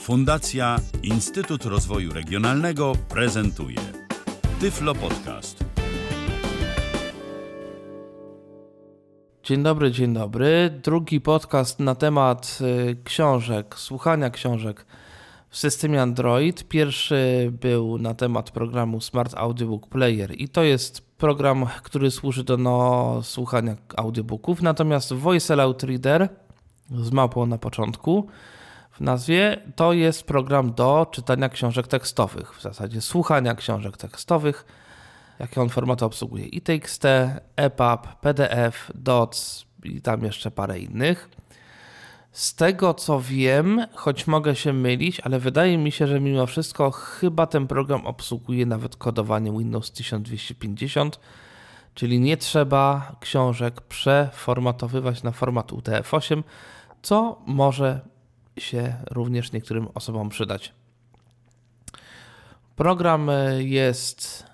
Fundacja Instytut Rozwoju Regionalnego prezentuje Tyflo Podcast. Dzień dobry, dzień dobry. Drugi podcast na temat y, książek, słuchania książek w systemie Android. Pierwszy był na temat programu Smart Audiobook Player i to jest program, który służy do no, słuchania audiobooków. Natomiast Voice Aloud Reader z mapą na początku nazwie to jest program do czytania książek tekstowych, w zasadzie słuchania książek tekstowych. Jakie on formaty obsługuje? i EPUB, PDF, DOC i tam jeszcze parę innych. Z tego co wiem, choć mogę się mylić, ale wydaje mi się, że mimo wszystko chyba ten program obsługuje nawet kodowanie Windows 1250, czyli nie trzeba książek przeformatowywać na format UTF-8, co może się również niektórym osobom przydać. Program jest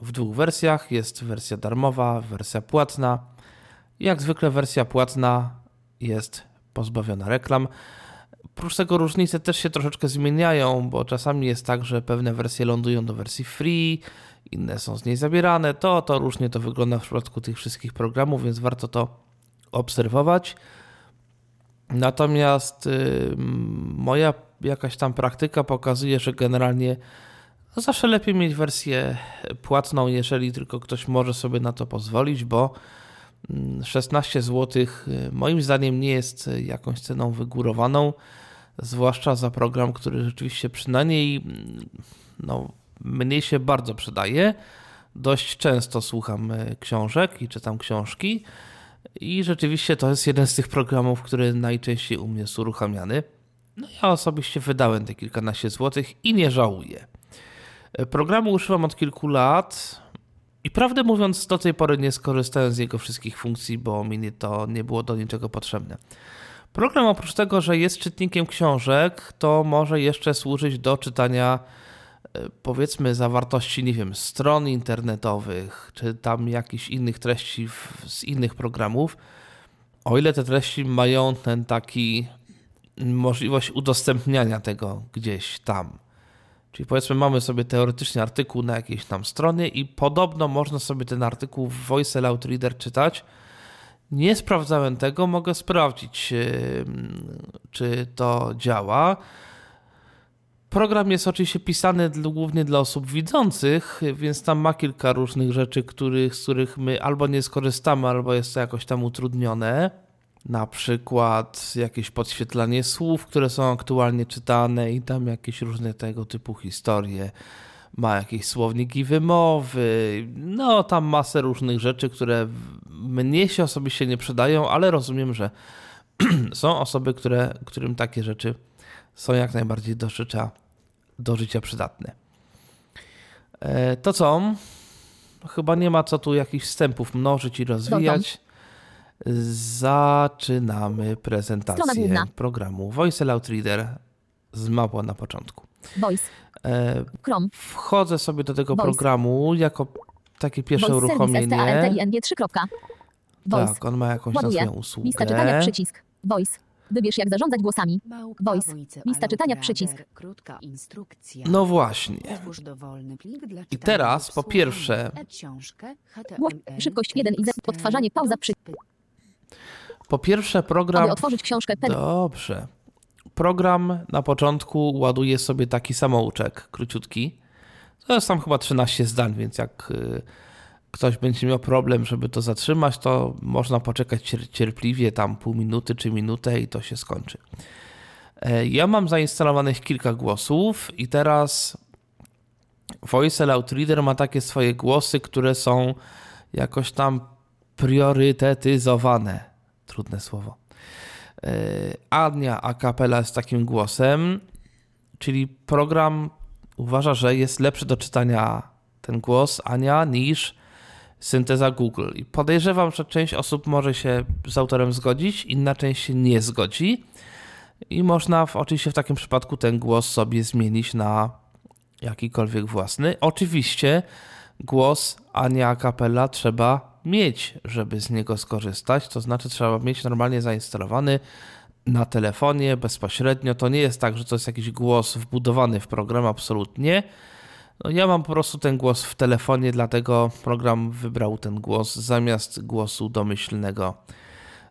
w dwóch wersjach. Jest wersja darmowa, wersja płatna. Jak zwykle wersja płatna jest pozbawiona reklam. Oprócz tego różnice też się troszeczkę zmieniają, bo czasami jest tak, że pewne wersje lądują do wersji free, inne są z niej zabierane. To, to różnie to wygląda w przypadku tych wszystkich programów, więc warto to obserwować. Natomiast y, moja jakaś tam praktyka pokazuje, że generalnie zawsze lepiej mieć wersję płatną, jeżeli tylko ktoś może sobie na to pozwolić, bo 16 mm, zł y, moim zdaniem nie jest jakąś ceną wygórowaną, zwłaszcza za program, który rzeczywiście przynajmniej mm, no, mnie się bardzo przydaje. Dość często słucham y, książek i czytam książki i rzeczywiście to jest jeden z tych programów, który najczęściej u mnie jest uruchamiany. No ja osobiście wydałem te kilkanaście złotych i nie żałuję. Programu używam od kilku lat i prawdę mówiąc do tej pory nie skorzystałem z jego wszystkich funkcji, bo mi to nie było do niczego potrzebne. Program oprócz tego, że jest czytnikiem książek, to może jeszcze służyć do czytania powiedzmy zawartości, nie wiem, stron internetowych, czy tam jakichś innych treści z innych programów, o ile te treści mają ten taki możliwość udostępniania tego gdzieś tam. Czyli powiedzmy, mamy sobie teoretycznie artykuł na jakiejś tam stronie i podobno można sobie ten artykuł w Voice Aloud Reader czytać. Nie sprawdzałem tego, mogę sprawdzić, czy to działa. Program jest oczywiście pisany głównie dla osób widzących, więc tam ma kilka różnych rzeczy, których, z których my albo nie skorzystamy, albo jest to jakoś tam utrudnione na przykład jakieś podświetlanie słów, które są aktualnie czytane i tam jakieś różne tego typu historie. Ma jakieś słowniki wymowy, no tam masę różnych rzeczy, które mnie się osobiście nie przydają, ale rozumiem, że są osoby, które, którym takie rzeczy są jak najbardziej do życia, do życia przydatne. To co? Chyba nie ma co tu jakichś wstępów mnożyć i rozwijać. Zaczynamy prezentację programu Voice Aloud Reader z mapą na początku. Voice. E, Chrome. Wchodzę sobie do tego Voice. programu jako takie pierwsze Voice uruchomienie. Voice. Tak, on ma jakąś Ładuje. swoją usługę. Lista czytania przycisk. Voice. Wybierz jak zarządzać głosami. Voice. Lista czytania przycisk. Krótka instrukcja. No właśnie. I teraz po pierwsze Szybkość 1 i Z. Odtwarzanie pauza przy po pierwsze, program. Aby otworzyć książkę PDF. Dobrze. Program na początku ładuje sobie taki samouczek króciutki. To jest tam chyba 13 zdań, więc jak y, ktoś będzie miał problem, żeby to zatrzymać, to można poczekać cierpliwie tam pół minuty czy minutę i to się skończy. E, ja mam zainstalowanych kilka głosów i teraz Voice Aloud Reader ma takie swoje głosy, które są jakoś tam priorytetyzowane trudne słowo. E, Ania a capella z takim głosem, czyli program uważa, że jest lepszy do czytania ten głos Ania niż synteza Google. I podejrzewam, że część osób może się z autorem zgodzić, inna część się nie zgodzi. I można w, oczywiście w takim przypadku ten głos sobie zmienić na jakikolwiek własny. Oczywiście głos a capella trzeba mieć, żeby z niego skorzystać. To znaczy, trzeba mieć normalnie zainstalowany na telefonie bezpośrednio. To nie jest tak, że to jest jakiś głos wbudowany w program, absolutnie. No ja mam po prostu ten głos w telefonie, dlatego program wybrał ten głos zamiast głosu domyślnego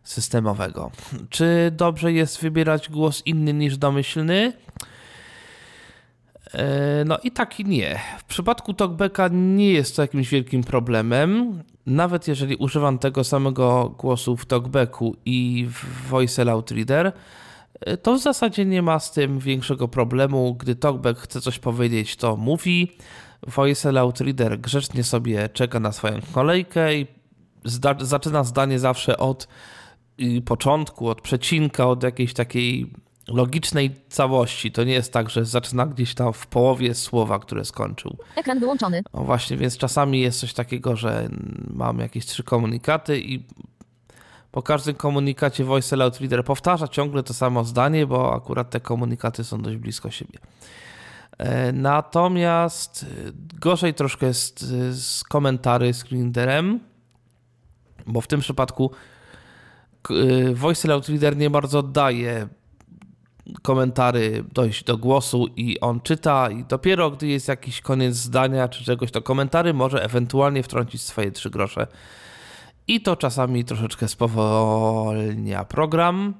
systemowego. Czy dobrze jest wybierać głos inny niż domyślny? E, no i tak i nie. W przypadku talkbacka nie jest to jakimś wielkim problemem. Nawet jeżeli używam tego samego głosu w talkbacku i w Voice Loud Reader, to w zasadzie nie ma z tym większego problemu. Gdy talkback chce coś powiedzieć, to mówi. Voice Loud Reader grzecznie sobie czeka na swoją kolejkę i zda zaczyna zdanie zawsze od początku, od przecinka, od jakiejś takiej logicznej całości. To nie jest tak, że zaczyna gdzieś tam w połowie słowa, które skończył. Ekran wyłączony. No właśnie, więc czasami jest coś takiego, że mam jakieś trzy komunikaty i po każdym komunikacie Voice Loud Reader powtarza ciągle to samo zdanie, bo akurat te komunikaty są dość blisko siebie. E, natomiast e, gorzej troszkę jest e, z komentarzy z readerem, bo w tym przypadku Voice Loud Reader nie bardzo oddaje komentary dojść do głosu i on czyta i dopiero gdy jest jakiś koniec zdania czy czegoś, to komentary może ewentualnie wtrącić swoje trzy grosze. I to czasami troszeczkę spowolnia program.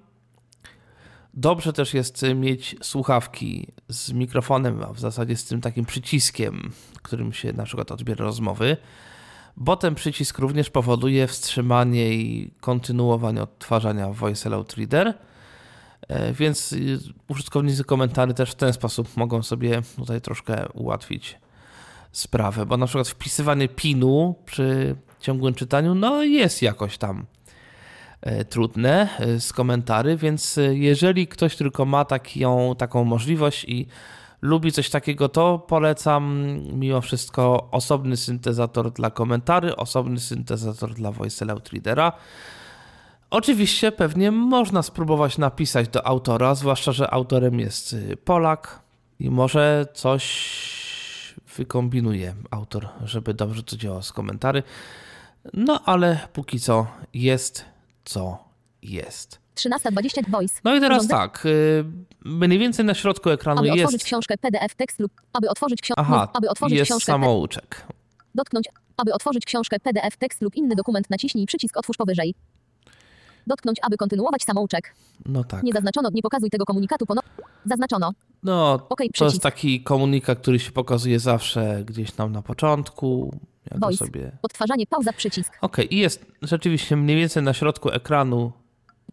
Dobrze też jest mieć słuchawki z mikrofonem, a w zasadzie z tym takim przyciskiem, którym się na przykład odbiera rozmowy, bo ten przycisk również powoduje wstrzymanie i kontynuowanie odtwarzania Voice Loud Reader E, więc y, użytkownicy komentarzy też w ten sposób mogą sobie tutaj troszkę ułatwić sprawę, bo na przykład wpisywanie pinu przy ciągłym czytaniu, no jest jakoś tam e, trudne e, z komentarzy, więc jeżeli ktoś tylko ma taką, taką możliwość i lubi coś takiego, to polecam mimo wszystko osobny syntezator dla komentarzy, osobny syntezator dla Voice Loud Readera. Oczywiście pewnie można spróbować napisać do autora, zwłaszcza, że autorem jest y, Polak i może coś wykombinuje autor, żeby dobrze to działało z komentarzy. No ale póki co jest co jest. 13.20 voice. No i teraz tak, y, mniej więcej na środku ekranu aby jest... Aby otworzyć książkę PDF tekst lub aby otworzyć książkę... Aha, aby otworzyć jest książkę samouczek. Dotknąć, aby otworzyć książkę PDF tekst lub inny dokument naciśnij przycisk otwórz powyżej. Dotknąć, aby kontynuować samouczek. No tak. Nie zaznaczono, nie pokazuj tego komunikatu ponownie. Zaznaczono. No, okay, to jest taki komunikat, który się pokazuje zawsze gdzieś tam na początku. Ja Voice. sobie... Odtwarzanie, pauza, przycisk. Okej, okay. i jest rzeczywiście mniej więcej na środku ekranu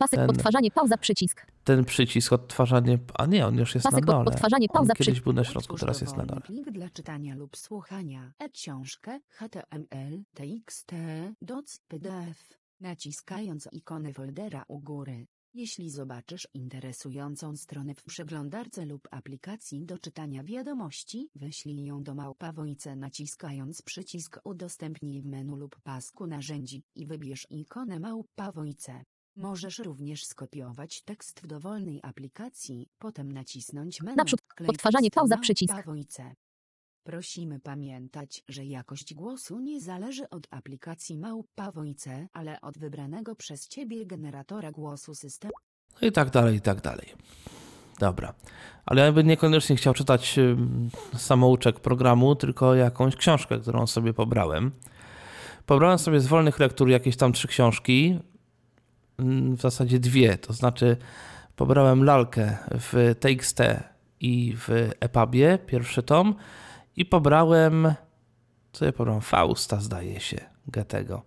Pasek ten, odtwarzanie, pauza, przycisk. Ten przycisk odtwarzanie, a nie, on już jest Pasek na dole. odtwarzanie, pauza, on kiedyś był na środku, teraz jest na dole. Plik dla czytania lub słuchania. E-książkę, HTML, TXT, DOC, PDF. Naciskając ikonę foldera u góry. Jeśli zobaczysz interesującą stronę w przeglądarce lub aplikacji do czytania wiadomości, wyślij ją do Małpawojce naciskając przycisk Udostępnij w menu lub pasku narzędzi i wybierz ikonę Małpawojce. Możesz również skopiować tekst w dowolnej aplikacji, potem nacisnąć menu Naprzód, odtwarzanie pauza przycisk. Małpawojce. Prosimy pamiętać, że jakość głosu nie zależy od aplikacji Małpa Voice, ale od wybranego przez Ciebie generatora głosu systemu. No i tak dalej, i tak dalej. Dobra. Ale ja bym niekoniecznie chciał czytać samouczek programu, tylko jakąś książkę, którą sobie pobrałem. Pobrałem sobie z wolnych lektur jakieś tam trzy książki, w zasadzie dwie, to znaczy pobrałem lalkę w TXT i w EPUBie, pierwszy tom, i pobrałem, co ja pobrałem? Fausta zdaje się, Goethego.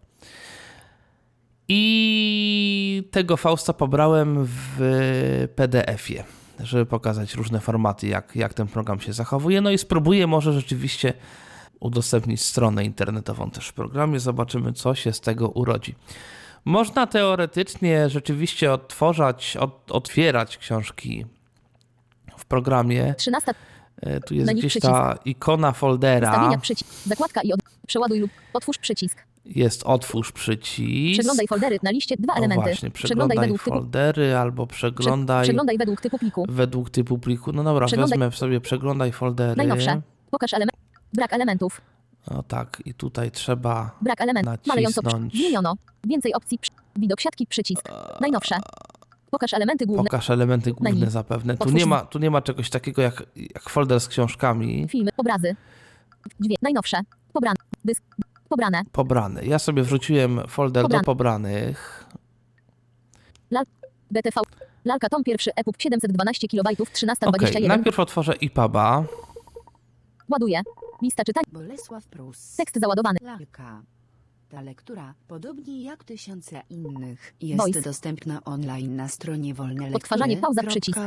I tego Fausta pobrałem w PDF-ie, żeby pokazać różne formaty, jak, jak ten program się zachowuje. No i spróbuję może rzeczywiście udostępnić stronę internetową też w programie. Zobaczymy, co się z tego urodzi. Można teoretycznie rzeczywiście odtwarzać, od, otwierać książki w programie. 13. E, tu jest gdzieś ta ikona foldera. Ustawienia przycisk. Zakładka i od... przeładuj lub otwórz przycisk. Jest otwórz przycisk. Przeglądaj foldery na liście dwa elementy. Właśnie, przeglądaj, przeglądaj foldery typu... albo przeglądaj. Przeglądaj według typu pliku. Według typu pliku. No dobra, przeglądaj... wezmę sobie przeglądaj foldery. Najnowsze. Pokaż element. Brak elementów. No tak, i tutaj trzeba. Brak elementów. Malejąco zmieniono. Więcej opcji. Widok siatki przycisk. Najnowsze. Pokaż elementy główne. Pokaż elementy główne Menu. zapewne. Tu nie, ma, tu nie ma czegoś takiego jak, jak folder z książkami Filmy, obrazy. Dźwięk, najnowsze. Pobrane. Dysk. Pobrane. pobrane. Ja sobie wrzuciłem folder Pobrane. do pobranych. DTV. Lalka tom pierwszy EPUB 712 KB Ok, 1321. najpierw otworzę EPUB'a. Ładuje. Lista czytań. Bolesław Prus. Tekst załadowany. Lalka. Ta lektura, podobnie jak tysiące innych, jest Voice. dostępna online na stronie wolne Odtwarzanie, pauza, przycisk.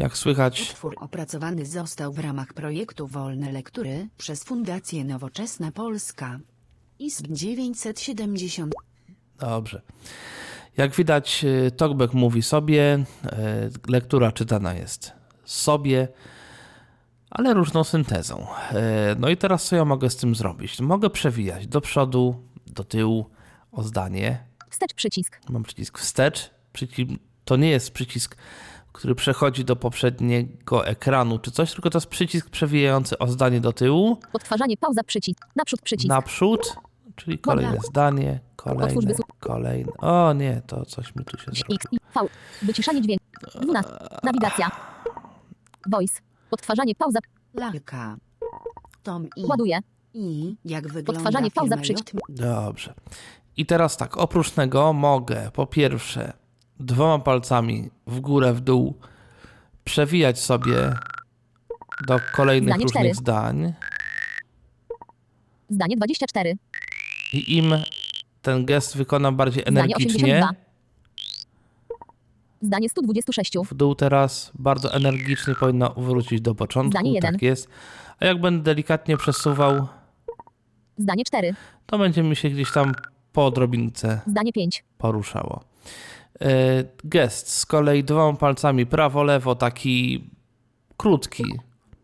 Jak słychać, Utwór opracowany został w ramach projektu Wolne Lektury przez Fundację Nowoczesna Polska. ISB 970. Dobrze. Jak widać, y, talkback mówi sobie, y, lektura czytana jest sobie, ale różną syntezą. Y, No i teraz co ja mogę z tym zrobić? Mogę przewijać do przodu, do tyłu o zdanie. Wstecz przycisk. Mam przycisk wstecz. Przycisk, to nie jest przycisk, który przechodzi do poprzedniego ekranu czy coś, tylko to jest przycisk przewijający o zdanie do tyłu, Odtwarzanie, pauza, przycisk. Naprzód przycisk. naprzód, czyli kolejne zdanie, kolejne, kolejne. O nie, to coś mi tu się zrobiło. X, I, V. Wyciszanie dźwięku. 12. Nawigacja. Voice. Odtwarzanie, pauza. Lalka. Tom i. Ładuje. I jak wygląda Odtwarzanie, pauza, przycisk. Dobrze. I teraz tak, oprócz tego mogę po pierwsze dwoma palcami w górę, w dół przewijać sobie do kolejnych Zdanie różnych cztery. zdań. Zdanie 24. I im ten gest wykonam bardziej Zdanie energicznie, 82. Zdanie 126. w dół teraz bardzo energicznie powinno wrócić do początku. Zdanie jeden. Tak jest. A jak będę delikatnie przesuwał, Zdanie 4. to będzie mi się gdzieś tam po odrobince Zdanie 5. poruszało. E, Gest z kolei dwoma palcami prawo, lewo, taki krótki.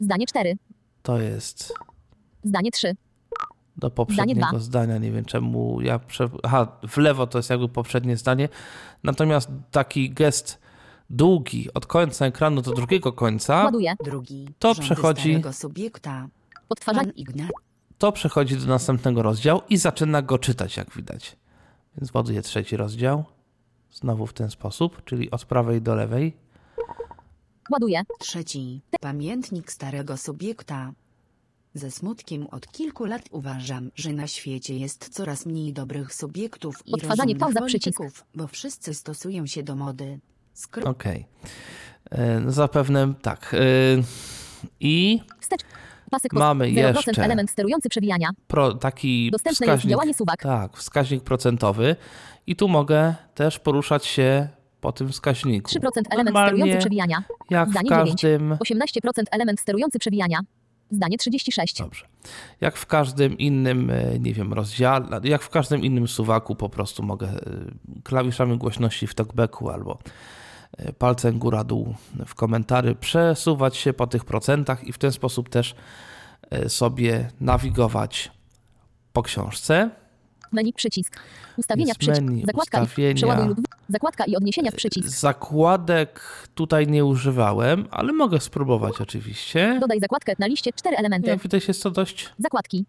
Zdanie 4. To jest Zdanie 3. do poprzedniego zdania. Nie wiem czemu ja. Prze... Aha, w lewo to jest jakby poprzednie zdanie. Natomiast taki gest długi od końca ekranu do drugiego końca, Ładuje. Drugi. To przechodzi- starego subiekta. To przechodzi do następnego rozdziału i zaczyna go czytać, jak widać. Więc ładuje trzeci rozdział. Znowu w ten sposób, czyli od prawej do lewej. Ładuje. Trzeci. Pamiętnik starego subiekta. Ze smutkiem od kilku lat uważam, że na świecie jest coraz mniej dobrych subiektów i Odtwarzanie, rozumnych pauza, przycisk. polityków, bo wszyscy stosują się do mody. Skro- Okej. E, no Zapewne tak. E, I Wstecz. Pasek Mamy 0% jeszcze- element sterujący przewijania. pro, taki Dostępne jest wskaźnik, działanie suwak. tak, wskaźnik procentowy i tu mogę też poruszać się po tym wskaźniku. 3% element Normalnie, sterujący przewijania. jak w Zdanie każdym, 18% element sterujący przewijania. Zdanie 36. dobrze, jak w każdym innym, e, nie wiem, rozdziale, jak w każdym innym suwaku po prostu mogę e, klawiszami głośności w talkbacku albo palcem góra-dół w komentary przesuwać się po tych procentach i w ten sposób też e, sobie nawigować po książce. Menu przycisk. Ustawienia przycisk. menu, Zakładka ustawienia. i przeładuj lub zakładka i odniesienia przycisk. Zakładek tutaj nie używałem, ale mogę spróbować oczywiście. Dodaj zakładkę na liście cztery elementy. Jak widać jest to dość... Zakładki.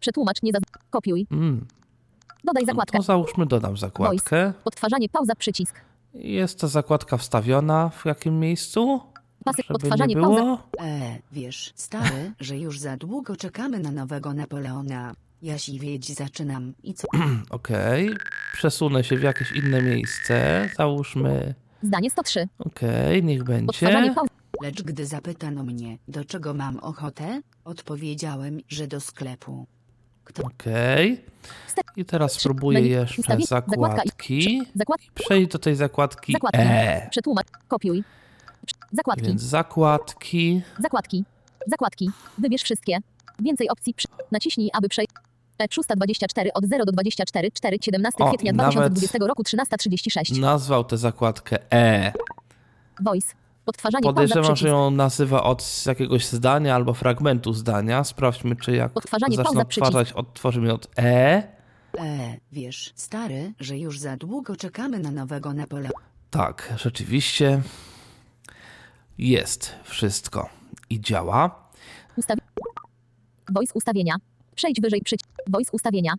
Przetłumacz nie zaz... Kopiuj. Mm, Dodaj zakładkę. to załóżmy dodam zakładkę. Odtwarzanie pauza przycisk. Jest ta zakładka wstawiona w jakim miejscu? Pasek Żeby odtwarzanie nie pauza. było. E, wiesz, stary, że już za długo czekamy na nowego Napoleona. Ja siwieć zaczynam i co? Okej. Przesunę się w jakieś inne miejsce. Załóżmy... Zdanie 103. Okej, niech Odtwarzanie będzie. Lecz gdy zapytano mnie, do czego mam ochotę, odpowiedziałem, że do sklepu. Okej. I teraz spróbuję jeszcze i- zakładki. Zakładki. Przejść do tej zakładki Zakładki. E. Przetłumacz. Kopiuj. Zakładki. Więc zakładki. Zakładki. Zakładki. Wybierz wszystkie. Więcej opcji. Naciśnij, aby przejść. E324 od 0 do 24, 4, 17 O, kwietnia i nawet- 2020 roku 13.36. Nazwał tę zakładkę E. Voice. Odtwarzanie Podejrzewam, że ją nazywa od jakiegoś zdania albo fragmentu zdania. Sprawdźmy, czy jak Odtwarzanie, przycisk. odtwarzać, odtworzymy od E. E, wiesz, stary, że już za długo czekamy na nowego Napoleona. Tak, rzeczywiście jest wszystko i działa. Ustawi... Voice ustawienia. Przejdź wyżej przycisk. Voice ustawienia.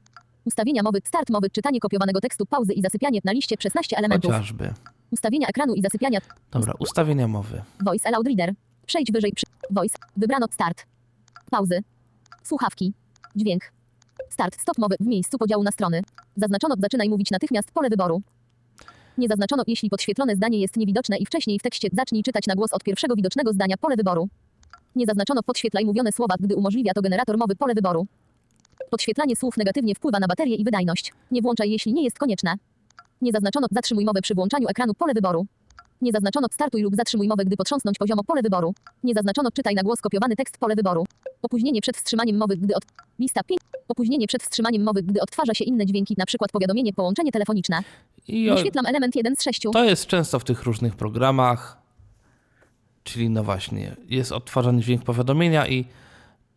Ustawienia mowy. Start mowy. Czytanie kopiowanego tekstu. Pauzy i zasypianie na liście 16 elementów. Chociażby. Ustawienia ekranu i zasypiania. Dobra, ustawienia mowy. Voice Allowed Reader. Przejdź wyżej przy... Voice. Wybrano Start. Pauzy. Słuchawki. Dźwięk. Start. Stop mowy w miejscu podziału na strony. Zaznaczono Zaczynaj mówić natychmiast pole wyboru. Nie zaznaczono, jeśli podświetlone zdanie jest niewidoczne i wcześniej w tekście zacznij czytać na głos od pierwszego widocznego zdania pole wyboru. Nie zaznaczono podświetlaj mówione słowa, gdy umożliwia to generator mowy pole wyboru. Podświetlanie słów negatywnie wpływa na baterię i wydajność. Nie włączaj, jeśli nie jest konieczne. Nie zaznaczono zatrzymuj mowę przy włączaniu ekranu pole wyboru. Nie zaznaczono startuj lub zatrzymuj mowę, gdy potrząsnąć poziomo pole wyboru. Nie zaznaczono czytaj na głos kopiowany tekst pole wyboru. Opóźnienie przed wstrzymaniem mowy, gdy od... Lista 5. Opóźnienie przed wstrzymaniem mowy, gdy odtwarza się inne dźwięki, np. powiadomienie, połączenie telefoniczne. I o, Wyświetlam element 1 z 6. to jest często w tych różnych programach. Czyli no właśnie, jest odtwarzany dźwięk powiadomienia i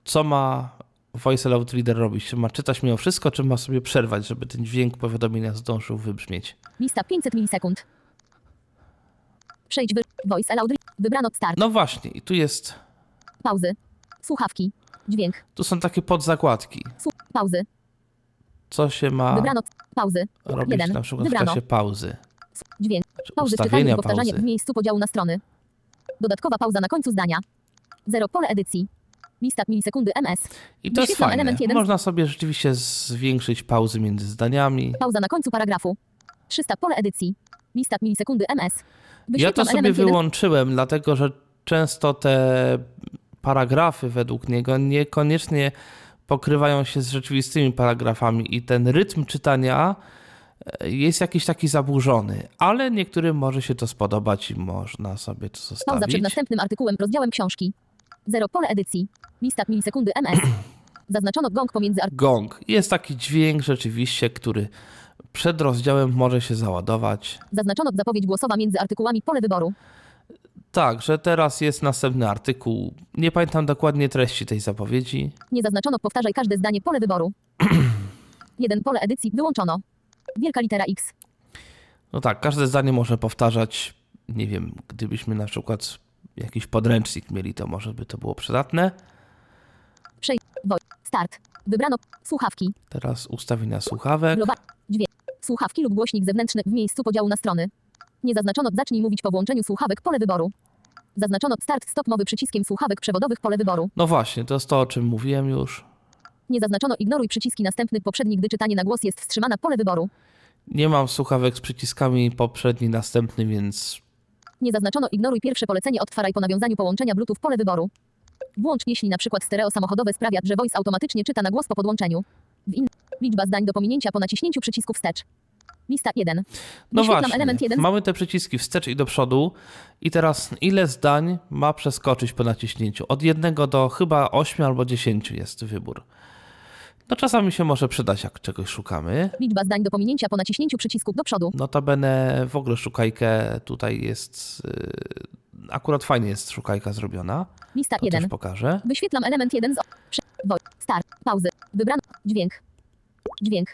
co ma Voice Allowed Reader robić? Czy ma czytać mimo wszystko, czy ma sobie przerwać, żeby ten dźwięk powiadomienia zdążył wybrzmieć? Lista 500 milisekund. Przejdź wy... Voice allowed. Wybrano start. No właśnie, i tu jest, Pauzy. Słuchawki. Dźwięk. tu są takie podzakładki. Słu... Pauzy. Co się ma Wybrano. Pauzy. robić jeden. na przykład w Wybrano. czasie pauzy? Dźwięk. Czy Pauzy czytanie i powtarzanie pauzy? w miejscu podziału na strony. Dodatkowa pauza na końcu zdania. Zero pole edycji. Lista milisekundy MS. I to jest Wyświetlam fajne. element jeden. Można sobie rzeczywiście zwiększyć pauzy między zdaniami. Pauza na końcu paragrafu. 300 pole edycji. Lista milisekundy MS. Ja to Wyświetlam sobie wyłączyłem, dlatego że często te paragrafy według niego niekoniecznie pokrywają się z rzeczywistymi paragrafami i ten rytm czytania e, jest jakiś taki zaburzony, ale niektórym może się to spodobać i można sobie to Pauza przed zostawić. następnym artykułem, rozdziałem książki. Zero pole edycji. Lista milisekundy MS. Zaznaczono gong pomiędzy. Gong. Jest taki dźwięk rzeczywiście, który przed rozdziałem może się załadować. Zaznaczono zapowiedź głosowa między artykułami pole wyboru. Tak, że teraz jest następny artykuł. Nie pamiętam dokładnie treści tej zapowiedzi. Nie zaznaczono powtarzaj każde zdanie pole wyboru. Jeden pole edycji wyłączono. Wielka litera X. No tak, każde zdanie może powtarzać. Nie wiem, gdybyśmy na przykład jakiś podręcznik mieli, to może by to było przydatne. Przej... Start. Wybrano słuchawki. Teraz ustawienia słuchawek. Global. Dźwięk. Słuchawki lub głośnik zewnętrzny w miejscu podziału na strony. Nie zaznaczono zacznij mówić po włączeniu słuchawek pole wyboru. Zaznaczono start stop mowy przyciskiem słuchawek przewodowych pole wyboru. No właśnie, to jest to, o czym mówiłem już. Nie zaznaczono ignoruj przyciski następny poprzedni, gdy czytanie na głos jest wstrzymana pole wyboru. Nie mam słuchawek z przyciskami poprzedni, następny, więc Nie zaznaczono ignoruj pierwsze polecenie odtwaraj po nawiązaniu połączenia Bluetooth pole wyboru. Włącz jeśli na przykład stereo samochodowe sprawia, że voice automatycznie czyta na głos po podłączeniu. W in... Liczba zdań do pominięcia po naciśnięciu przycisku wstecz. Lista 1. No właśnie, element 1. mamy te przyciski wstecz i do przodu i teraz ile zdań ma przeskoczyć po naciśnięciu? Od jednego do chyba 8 albo 10 jest wybór. No czasami się może przydać, jak czegoś szukamy. Liczba zdań do pominięcia po naciśnięciu przycisku do przodu. Notabene w ogóle szukajkę tutaj jest, yy, akurat fajnie jest szukajka zrobiona. Lista To 1. też pokażę. Wyświetlam element 1 z... Start. Pauzy. Wybrano. Dźwięk. Dźwięk.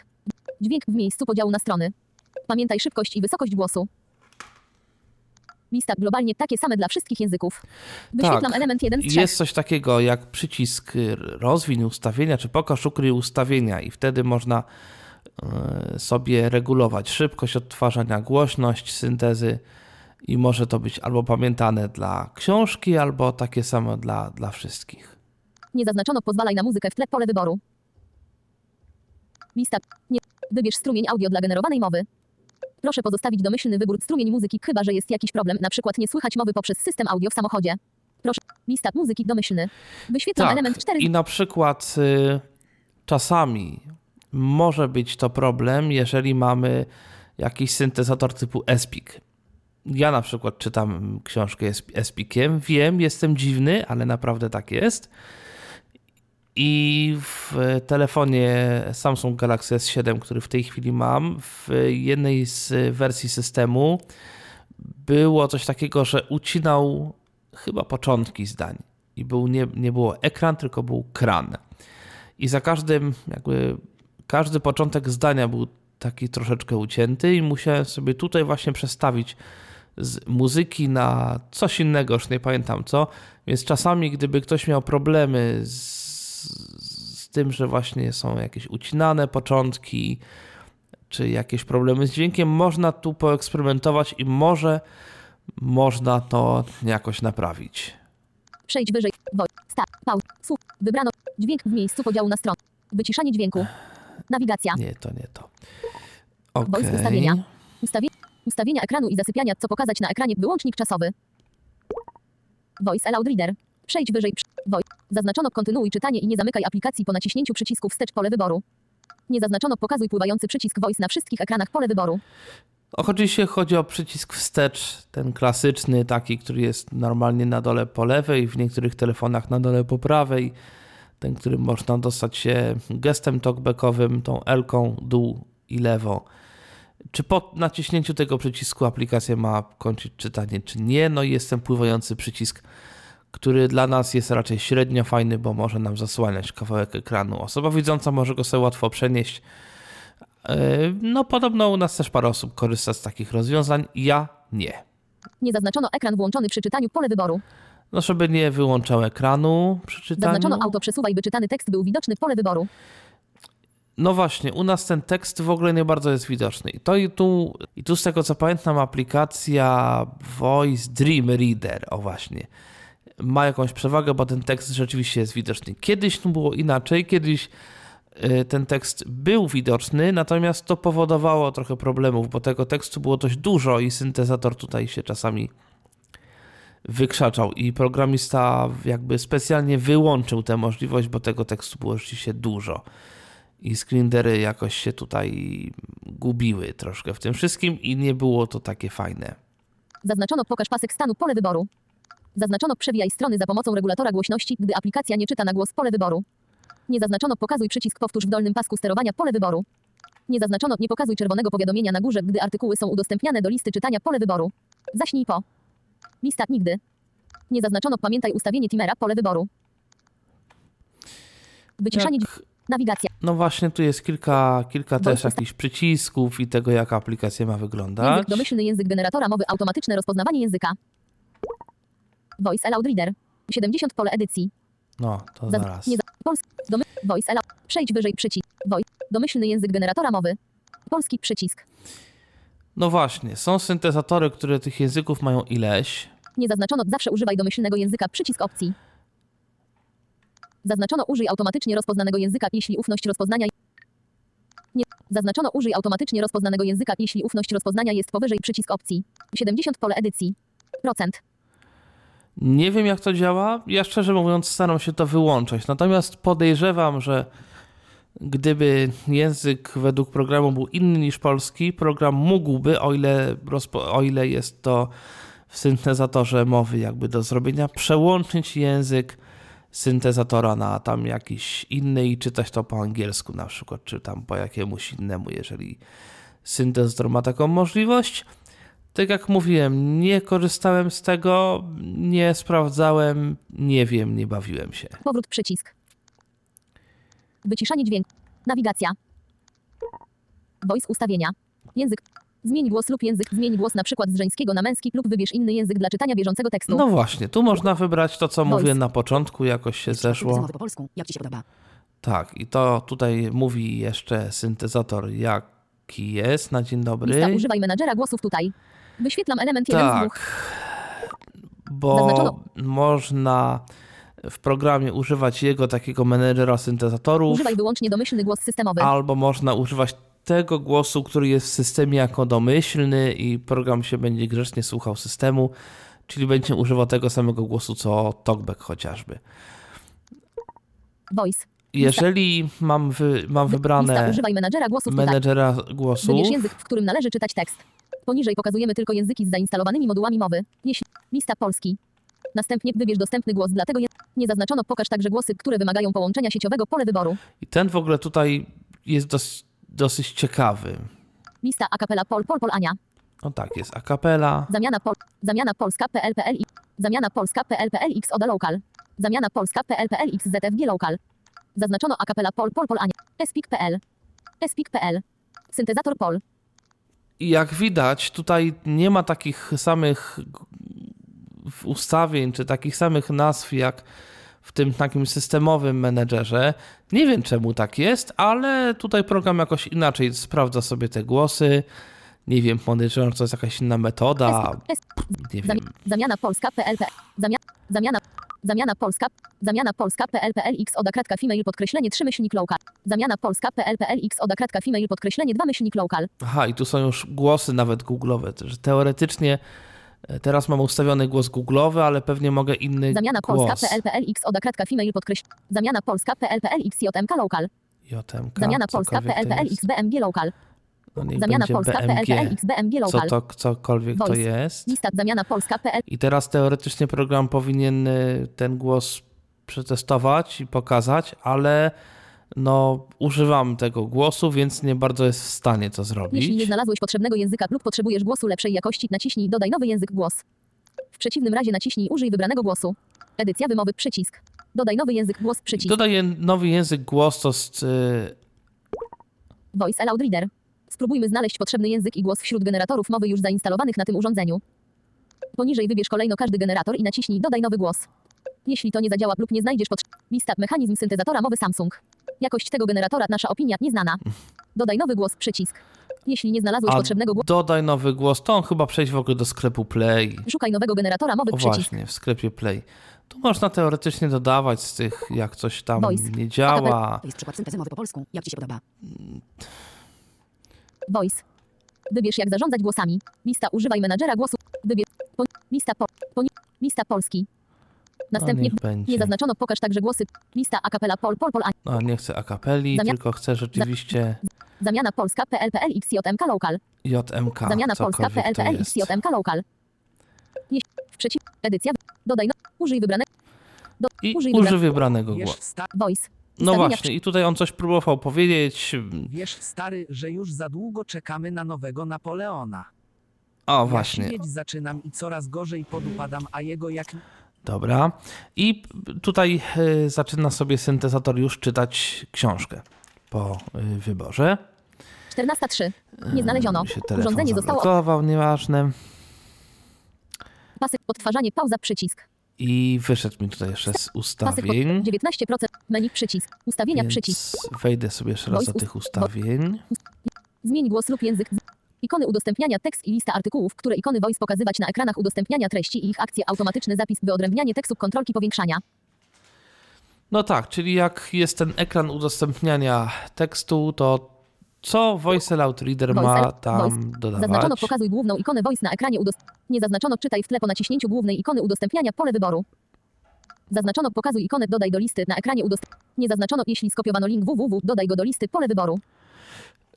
Dźwięk w miejscu podziału na strony. Pamiętaj szybkość i wysokość głosu. Lista globalnie takie same dla wszystkich języków. Wyświetlam Tak. element 1 z 3. Jest coś takiego jak przycisk y, rozwiń ustawienia, czy pokaż ukryj ustawienia i wtedy można y, sobie regulować szybkość odtwarzania, głośność syntezy i może to być albo pamiętane dla książki, albo takie samo dla, dla wszystkich. Nie zaznaczono pozwalaj na muzykę w tle pole wyboru. Lista. Nie. Wybierz strumień audio dla generowanej mowy. Proszę pozostawić domyślny wybór strumień muzyki, chyba że jest jakiś problem, na przykład nie słychać mowy poprzez system audio w samochodzie. Proszę. Lista muzyki domyślny. Wyświetlam element 4. Tak. i na przykład y, czasami może być to problem, jeżeli mamy jakiś syntezator typu SPIC. Ja na przykład czytam książkę SPICiem, wiem, jestem dziwny, ale naprawdę tak jest. I w telefonie Samsung Galaxy S7, który w tej chwili mam, w jednej z wersji systemu było coś takiego, że ucinał chyba początki zdań. I był, nie, nie było ekran, tylko był kran. I za każdym, jakby każdy początek zdania był taki troszeczkę ucięty, i musiałem sobie tutaj właśnie przestawić z muzyki na coś innego, już nie pamiętam co. Więc czasami, gdyby ktoś miał problemy z, tym, że właśnie są jakieś ucinane początki, czy jakieś problemy z dźwiękiem, można tu poeksperymentować i może można to jakoś naprawić. Przejdź wyżej. Woj. Start. Pauz. Słuch. Wybrano. Dźwięk w miejscu podziału na stronę. Wyciszanie dźwięku. Nawigacja. Nie, to nie to. Voice Okej. ustawienia. Ustawie... Ustawienia ekranu i zasypiania. Co pokazać na ekranie. Wyłącznik czasowy. Voice Allowed Reader. Przejdź wyżej. Voice. Zaznaczono kontynuuj czytanie i nie zamykaj aplikacji po naciśnięciu przycisku wstecz pole wyboru. Nie zaznaczono pokazuj pływający przycisk Voice na wszystkich ekranach pole wyboru. Oczywiście chodzi o przycisk wstecz, ten klasyczny, taki, który jest normalnie na dole po lewej, w niektórych telefonach na dole po prawej. Ten, którym można dostać się gestem talkbackowym, tą L-ką, dół i lewo. Czy po naciśnięciu tego przycisku aplikacja ma kończyć czytanie, czy nie? No i jest ten pływający przycisk, który dla nas jest raczej średnio fajny, bo może nam zasłaniać kawałek ekranu. Osoba widząca może go sobie łatwo przenieść. Yy, No, podobno u nas też parę osób korzysta z takich rozwiązań. Ja nie. Nie zaznaczono ekran włączony przy czytaniu pole wyboru. No, żeby nie wyłączał ekranu przy czytaniu. Zaznaczono auto przesuwaj, by czytany tekst był widoczny pole wyboru. No właśnie, u nas ten tekst w ogóle nie bardzo jest widoczny. I to i tu, i tu z tego co pamiętam, aplikacja Voice Dream Reader, o właśnie, ma jakąś przewagę, bo ten tekst rzeczywiście jest widoczny. Kiedyś to było inaczej, kiedyś y, ten tekst był widoczny, natomiast to powodowało trochę problemów, bo tego tekstu było dość dużo i syntezator tutaj się czasami wykrzaczał i programista jakby specjalnie wyłączył tę możliwość, bo tego tekstu było rzeczywiście dużo i screenery jakoś się tutaj gubiły troszkę w tym wszystkim i nie było to takie fajne. Zaznaczono pokaż pasek stanu pole wyboru. Zaznaczono przewijaj strony za pomocą regulatora głośności, gdy aplikacja nie czyta na głos pole wyboru. Nie zaznaczono pokazuj przycisk powtórz w dolnym pasku sterowania pole wyboru. Nie zaznaczono nie pokazuj czerwonego powiadomienia na górze, gdy artykuły są udostępniane do listy czytania pole wyboru. Zaśnij po. Lista nigdy. Nie zaznaczono pamiętaj ustawienie timera pole wyboru. Wyciszanie Jak. Nawigacja. no właśnie, tu jest kilka, kilka też Voice jakichś przycisków i tego, jak aplikacja ma wyglądać. Język domyślny język generatora mowy automatyczne rozpoznawanie języka. Voice Allowed Reader. 70 pole edycji. No, to Zaz- zaraz. Nie za- Polski. Domy- voice Allowed. Przejdź wyżej przycisk. Voice. Domyślny język generatora mowy. Polski przycisk. No właśnie, są syntezatory, które tych języków mają ileś. Nie zaznaczono zawsze używaj domyślnego języka przycisk opcji. Zaznaczono użyj automatycznie rozpoznanego języka, jeśli ufność rozpoznania nie. Zaznaczono użyj automatycznie rozpoznanego języka, jeśli ufność rozpoznania jest powyżej przycisk opcji. 70 pole edycji. Procent. Nie wiem, jak to działa. Ja szczerze mówiąc, staram się to wyłączać. Natomiast podejrzewam, że gdyby język według programu był inny niż polski, program mógłby, o ile, o ile jest to w syntezatorze mowy jakby do zrobienia, przełączyć język syntezatora na tam jakiś inny i czytać to po angielsku na przykład, czy tam po jakiemuś innemu, jeżeli syntezator ma taką możliwość. Tak jak mówiłem, nie korzystałem z tego, nie sprawdzałem, nie wiem, nie bawiłem się. Powrót przycisk. Wyciszanie dźwięku. Nawigacja. Voice ustawienia. Język. Zmień głos lub język. Zmień głos na przykład z żeńskiego na męski lub wybierz inny język dla czytania bieżącego tekstu. No właśnie, tu można wybrać to, co Voice. mówiłem na początku, jakoś się zeszło. Po polsku, jak ci się podoba. Tak, i to tutaj mówi jeszcze syntezator, jaki jest na dzień Lista dobry. używaj menadżera głosów tutaj. Wyświetlam element 1 z 2. Tak, bo Zaznaczono. można w programie używać jego takiego menedżera syntezatorów. Używaj wyłącznie domyślny głos systemowy. albo można używać tego głosu, który jest w systemie jako domyślny i program się będzie grzecznie słuchał systemu, czyli będzie używał tego samego głosu co TalkBack chociażby. Voice. Jeżeli mam, wy, mam Lista wybrane używaj menadżera głosów menedżera głosów, Wybierz język, w którym należy czytać tekst. Poniżej pokazujemy tylko języki z zainstalowanymi modułami mowy. Jeśli lista polski. Następnie wybierz dostępny głos dla tego języka. Nie zaznaczono pokaż także głosy, które wymagają połączenia sieciowego pole wyboru. i ten w ogóle tutaj jest dos, dosyć ciekawy. Lista a cappella pol pol pol Ania. No tak, jest a cappella, Zamiana pol. Zamiana polska PL PL i. Zamiana polska PL PL X ODA local. Zamiana polska PL PL X ZFG local. Zaznaczono a cappella pol pol pol Ania. Espik PL. Espik PL. Syntezator pol. I jak widać, tutaj nie ma takich samych ustawień, czy takich samych nazw jak w tym takim systemowym menedżerze. Nie wiem czemu tak jest, ale tutaj program jakoś inaczej sprawdza sobie te głosy. Nie wiem, podejrzewam, że to jest jakaś inna metoda. Nie wiem. zamiana Polska PLP. Zamia, zamiana. Zamiana Polska. Zamiana Polska PLPL X oda kratka female podkreślenie 3 myślnik local. Zamiana Polska PLPL X oda kratka female podkreślenie 2 myślnik local. Aha, i tu są już głosy nawet Google'owe, że teoretycznie e, teraz mam ustawiony głos Google'owy, ale pewnie mogę inny Zamiana głos. Polska PLPL X oda kratka female podkreślenie. Zamiana Polska PLPL X JMK local. JMK, Zamiana Polska cokolwiek to PLPL jest. X BMG local. No Zamiana Polska BMG. PLPL X BMG Co local. to, cokolwiek to Voice. jest. Lista zamiana Polska PL. I teraz teoretycznie program powinien y, ten głos przetestować i pokazać, ale no używam tego głosu, więc nie bardzo jest w stanie to zrobić. Jeśli nie znalazłeś potrzebnego języka lub potrzebujesz głosu lepszej jakości, naciśnij dodaj nowy język głos. W przeciwnym razie naciśnij użyj wybranego głosu. Edycja wymowy przycisk. Dodaj nowy język głos przycisk. Dodaję nowy język głos, to jest, y, Voice Aloud Reader. Spróbujmy znaleźć potrzebny język i głos wśród generatorów mowy już zainstalowanych na tym urządzeniu. Poniżej wybierz kolejno każdy generator i naciśnij dodaj nowy głos. Jeśli to nie zadziała lub nie znajdziesz potrzebnego lista mechanizm syntezatora mowy Samsung. Jakość tego generatora nasza opinia nieznana. Dodaj nowy głos przycisk. Jeśli nie znalazłeś a potrzebnego głosu, dodaj nowy głos, to on chyba przejść w ogóle do sklepu Play. szukaj nowego generatora mowy O przycisk. właśnie, w sklepie Play. Tu można teoretycznie dodawać z tych, jak coś tam Voice. nie działa. To jest przykład syntezy mowy po polsku. Jak ci się podoba? Voice. Wybierz jak zarządzać głosami. Lista używaj menadżera głosu. Wybierz po, lista po, po, lista Polski. Następnie niech będzie. nie zaznaczono pokaż także głosy. Lista a cappella pol pol pol a, No, nie chcę akapeli, Zamia- tylko chcę rzeczywiście zamiana Polska XJMK local. JMK. Zamiana Polska cokolwiek to PLPL jest. XJMK local. Jeśli w przeciw edycja dodaj no, użyj wybranego I użyj użyj wybranego Wiesz, głosu. sta- voice. No Ustawienia właśnie, i tutaj on coś próbował powiedzieć. wiesz, stary, że już za długo czekamy na nowego Napoleona. O, Ja właśnie. siwieć zaczynam i coraz gorzej podupadam, a jego jak Dobra. I tutaj y, zaczyna sobie syntezator już czytać książkę po y, wyborze. 14.3. Nie znaleziono. Telefon Urządzenie zostało nieważne. pasy odtwarzanie pauza przycisk. I wyszedł mi tutaj jeszcze z ustawień. 19% menu przycisk. Ustawienia Więc przycisk. wejdę sobie jeszcze raz do tych ustawień. Zmień głos lub język. Ikony udostępniania tekst i lista artykułów, które ikony voice pokazywać na ekranach udostępniania treści i ich akcje automatyczny zapis wyodrębnianie tekstu kontrolki powiększania. No tak, czyli jak jest ten ekran udostępniania tekstu, to co Voice Aloud Reader Voice ma tam Voice. Zaznaczono dodawać? pokazuj główną ikonę voice na ekranie udost... Nie zaznaczono czytaj w tle po naciśnięciu głównej ikony udostępniania pole wyboru. Zaznaczono pokazuj ikonę dodaj do listy na ekranie udostępniania. Nie zaznaczono jeśli skopiowano link www dodaj go do listy pole wyboru.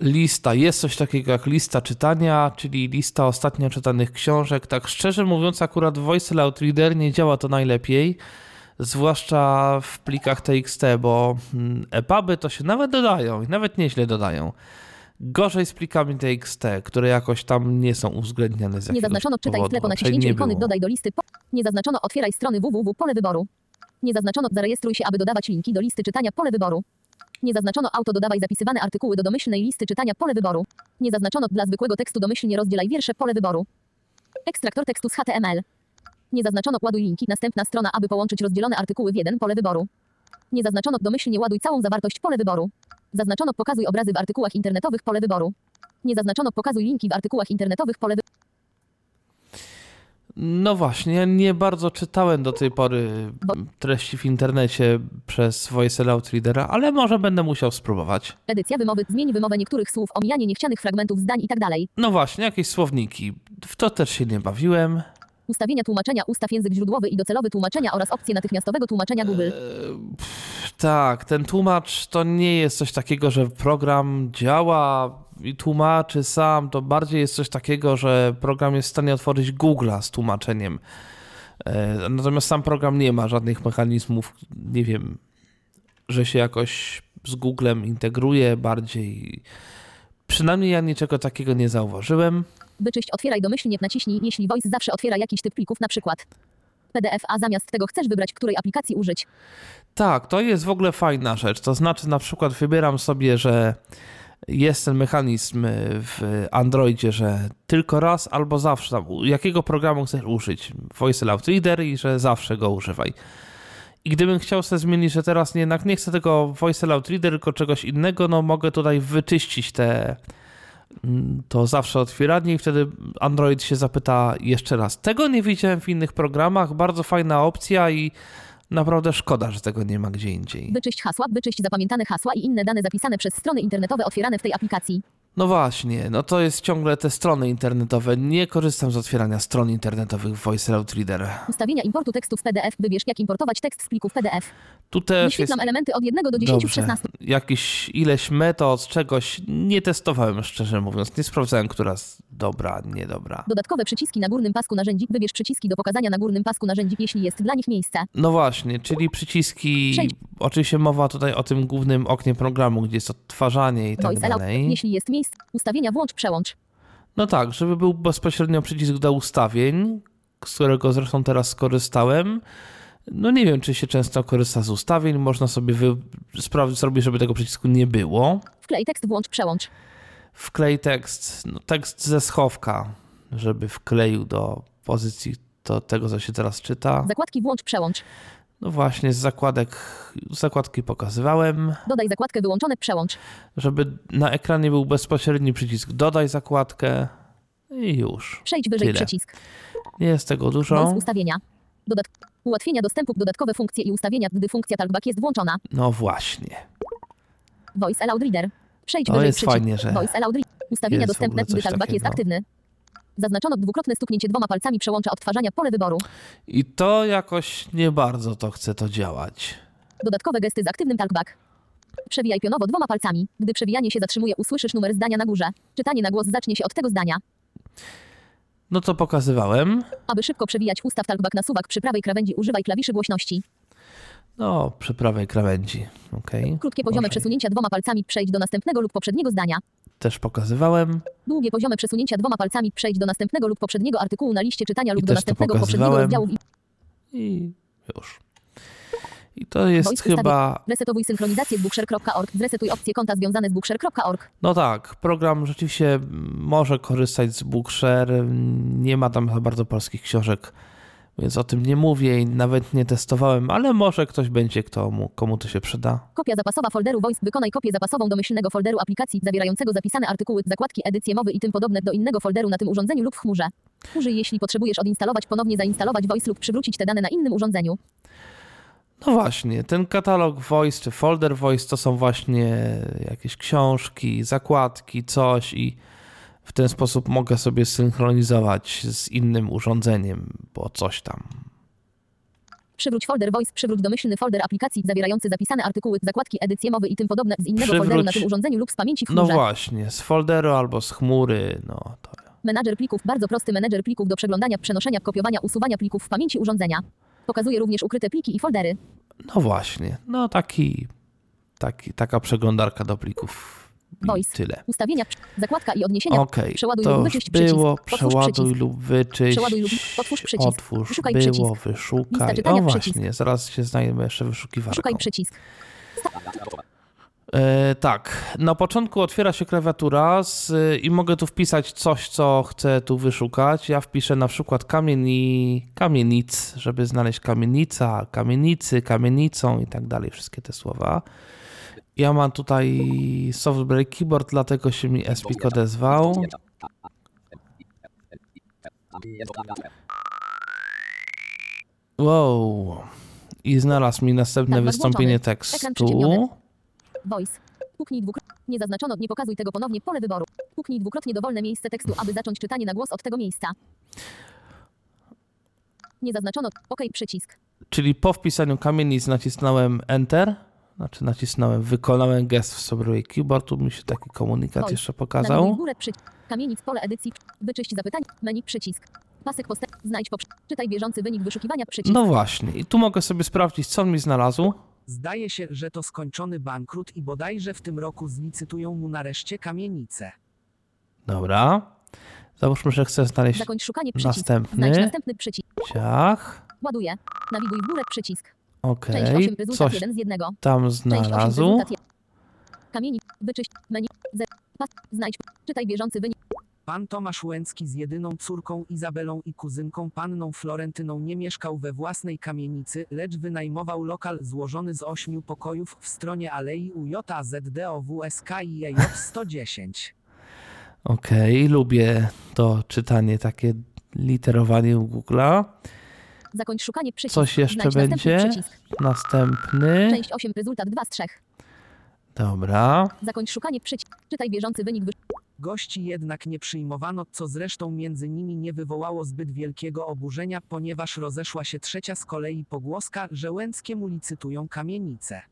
Lista. Jest coś takiego jak lista czytania, czyli lista ostatnio czytanych książek. Tak szczerze mówiąc, akurat Voice Aloud Reader nie działa to najlepiej, zwłaszcza w plikach TXT, bo mm, EPUBy to się nawet dodają i nawet nieźle dodają. Gorzej z plikami TXT, które jakoś tam nie są uwzględniane z Nie zaznaczono czytaj powodu, tle po naciśnięciu ikony dodaj do listy. Po... Nie zaznaczono otwieraj strony www pole wyboru. Nie zaznaczono zarejestruj się, aby dodawać linki do listy czytania pole wyboru. Nie zaznaczono auto dodawaj zapisywane artykuły do domyślnej listy czytania pole wyboru. Nie zaznaczono dla zwykłego tekstu domyślnie rozdzielaj wiersze pole wyboru. Ekstraktor tekstu z HTML. Nie zaznaczono ładuj linki następna strona, aby połączyć rozdzielone artykuły w jeden pole wyboru. Nie zaznaczono domyślnie ładuj całą zawartość pole wyboru. Zaznaczono pokazuj obrazy w artykułach internetowych pole wyboru. Nie zaznaczono pokazuj linki w artykułach internetowych pole wyboru. No właśnie, ja nie bardzo czytałem do tej pory treści w internecie przez Voice Aloud Readera, ale może będę musiał spróbować. Edycja wymowy, zmień wymowę niektórych słów, omijanie niechcianych fragmentów zdań i tak dalej. No właśnie, jakieś słowniki. W to też się nie bawiłem. Ustawienia tłumaczenia, ustaw język źródłowy i docelowy tłumaczenia oraz opcje natychmiastowego tłumaczenia Google. Tak, ten tłumacz to nie jest coś takiego, że program działa tłumaczy sam. To bardziej jest coś takiego, że program jest w stanie otworzyć Google'a z tłumaczeniem. E, Natomiast sam program nie ma żadnych mechanizmów, nie wiem, że się jakoś z Googlem integruje bardziej. Przynajmniej ja niczego takiego nie zauważyłem. Wyczyść otwieraj domyślnie, naciśnij, jeśli Voice zawsze otwiera jakiś typ plików, na przykład PDF, a zamiast tego chcesz wybrać, której aplikacji użyć. Tak, to jest w ogóle fajna rzecz. To znaczy, na przykład, wybieram sobie, że jest ten mechanizm w Androidzie, że tylko raz albo zawsze, tam, jakiego programu chcesz użyć, Voice Aloud Reader i że zawsze go używaj. I gdybym chciał sobie zmienić, że teraz jednak nie chcę tego Voice Aloud Reader, tylko czegoś innego, no mogę tutaj wyczyścić te mm, to zawsze otwieranie i wtedy Android się zapyta jeszcze raz. Tego nie widziałem w innych programach, bardzo fajna opcja i naprawdę szkoda, że tego nie ma gdzie indziej. Wyczyść hasła, wyczyść zapamiętane hasła i inne dane zapisane przez strony internetowe otwierane w tej aplikacji. No właśnie, no to jest ciągle te strony internetowe. Nie korzystam z otwierania stron internetowych w Voice Aloud Reader. Ustawienia importu tekstu w PDF. Wybierz jak importować tekst z plików PDF. Tu też jest Wyświetlam elementy od 1 do 10 w Dobrze. 16. Jakiś ileś metod, czegoś nie testowałem, szczerze mówiąc. Nie sprawdzałem, która jest dobra, niedobra. Dodatkowe przyciski na górnym pasku narzędzi. Wybierz przyciski do pokazania na górnym pasku narzędzi, jeśli jest dla nich miejsce. No właśnie, czyli przyciski. Przejdź. Oczywiście mowa tutaj o tym głównym oknie programu, gdzie jest odtwarzanie i tak Voice dalej. Jeśli jest miejsce. Ustawienia włącz, przełącz. No tak, żeby był bezpośrednio przycisk do ustawień, z którego zresztą teraz skorzystałem. No nie wiem, czy się często korzysta z ustawień. Można sobie wy... sprawdzić, zrobić, żeby tego przycisku nie było. Wklej tekst, włącz, przełącz. Wklej tekst, no tekst ze schowka, żeby wkleił do pozycji do tego, co się teraz czyta. Zakładki włącz, przełącz. No właśnie, z zakładek, zakładki pokazywałem, Dodaj zakładkę wyłączone, przełącz. żeby na ekranie był bezpośredni przycisk dodaj zakładkę i już. Przejdź wyżej Tyle. przycisk. Nie jest tego dużo. Voice ustawienia. Dodat ułatwienia dostępu, dodatkowe funkcje i ustawienia, gdy funkcja talkback jest włączona. No właśnie. Voice Aloud Reader. Przejdź To wyżej jest przycisk. fajnie, że Voice Aloud Reader. Ustawienia dostępne, gdy talkback jest aktywny. Zaznaczono dwukrotne stuknięcie dwoma palcami przełącza odtwarzania pole wyboru. I to jakoś nie bardzo to chce to działać. Dodatkowe gesty z aktywnym talkback. Przewijaj pionowo dwoma palcami. Gdy przewijanie się zatrzymuje, usłyszysz numer zdania na górze. Czytanie na głos zacznie się od tego zdania. No to pokazywałem. Aby szybko przewijać ustaw talkback na suwak przy prawej krawędzi używaj klawiszy głośności. No, przy prawej krawędzi. Okej. Krótkie poziome przesunięcia dwoma palcami przejdź do następnego lub poprzedniego zdania. Też pokazywałem. Długie poziome przesunięcia dwoma palcami przejdź do następnego lub poprzedniego artykułu na liście czytania lub I do następnego poprzedniego rozdziału. i- już. I to jest Voice chyba. Resetowuj synchronizację z bookshare.org. Zresetuj opcje konta związane z bookshare.org. No tak, program rzeczywiście może korzystać z Bookshare. Nie ma tam za bardzo polskich książek, więc o tym nie mówię i nawet nie testowałem, ale może ktoś będzie, kto mu, komu to się przyda. Kopia zapasowa folderu Voice. Wykonaj kopię zapasową domyślnego folderu aplikacji zawierającego zapisane artykuły, zakładki, edycje mowy i tym podobne do innego folderu na tym urządzeniu lub w chmurze. Użyj jeśli potrzebujesz odinstalować, ponownie zainstalować Voice lub przywrócić te dane na innym urządzeniu. No właśnie, ten katalog Voice czy folder Voice to są właśnie jakieś książki, zakładki, coś i w ten sposób mogę sobie synchronizować z innym urządzeniem, bo coś tam. Przywróć folder Voice, przywróć domyślny folder aplikacji zawierający zapisane artykuły, zakładki, edycje mowy i tym podobne z innego Przywróć- folderu na tym urządzeniu lub z pamięci w No chmurze. właśnie, z folderu albo z chmury, no to Menadżer plików, bardzo prosty menedżer plików do przeglądania, przenoszenia, kopiowania, usuwania plików w pamięci urządzenia. Pokazuje również ukryte pliki i foldery. No właśnie, no taki, taki taka przeglądarka do plików Voice. tyle. Ustawienia, zakładka i odniesienia. Okej, Przeładuj to lub wyczyść przycisk. było, Otwórz przeładuj przycisk. lub wyczyść, Przeładuj lub otwórz przycisk. otwórz, Szukaj było, przycisk. wyszukaj, Lista o czytania właśnie, przycisk. zaraz się znajdziemy jeszcze wyszukiwarką. Szukaj przycisk. E, tak, na początku otwiera się klawiatura z, i mogę tu wpisać coś, co chcę tu wyszukać. Ja wpiszę na przykład kamieni, kamienic, żeby znaleźć kamienica, kamienicy, kamienicą i tak dalej, wszystkie te słowa. Ja mam tutaj software keyboard, dlatego się mi Espik odezwał. Wow. I znalazł mi następne Tak, wystąpienie tekstu. Voice. Puknij dwukrotnie. Nie zaznaczono, nie pokazuj tego ponownie. Pole wyboru. Puknij dwukrotnie dowolne miejsce tekstu, aby zacząć czytanie na głos od tego miejsca. Nie zaznaczono. OK przycisk. Czyli po wpisaniu kamienic nacisnąłem Enter, znaczy nacisnąłem, wykonałem gest w sobie keyboard, tu mi się taki komunikat Oj, jeszcze pokazał. górę przycisk. Kamienic pole edycji. Wyczyść zapytań. Menu przycisk. Pasek postęp. Znajdź poprze. Czytaj bieżący wynik wyszukiwania przycisk. No właśnie, i tu mogę sobie sprawdzić, co on mi znalazł. Zdaje się, że to skończony bankrut i bodajże w tym roku zlicytują mu nareszcie kamienicę. Dobra. Załóżmy, że chcę znaleźć Zakończ szukanie przycisk. następny. Znajdź następny przycisk. ciach. Ładuję. Nawiguj w górę przycisk. Okej, 8 rezultat coś 1 z 1. tam Część 8 znalazł. rezultat 1. Kamieni. Wyczyść. Menu. Z. Pas. Znajdź. Czytaj bieżący wynik. Pan Tomasz Łęcki z jedyną córką Izabelą i kuzynką panną Florentyną nie mieszkał we własnej kamienicy, lecz wynajmował lokal złożony z ośmiu pokojów w stronie Alei UJZDOWSKIEJ 110. Okej, lubię to czytanie, takie literowanie u Google'a. Zakończ szukanie przycisk. Coś jeszcze Znajdź następny będzie? Przycisk. Następny. Część 8, rezultat 2 z 3. Dobra. Zakończ szukanie przycisk. Czytaj bieżący wynik wy... Gości jednak nie przyjmowano, co zresztą między nimi nie wywołało zbyt wielkiego oburzenia, ponieważ rozeszła się trzecia z kolei pogłoska, że Łęckiemu licytują kamienice.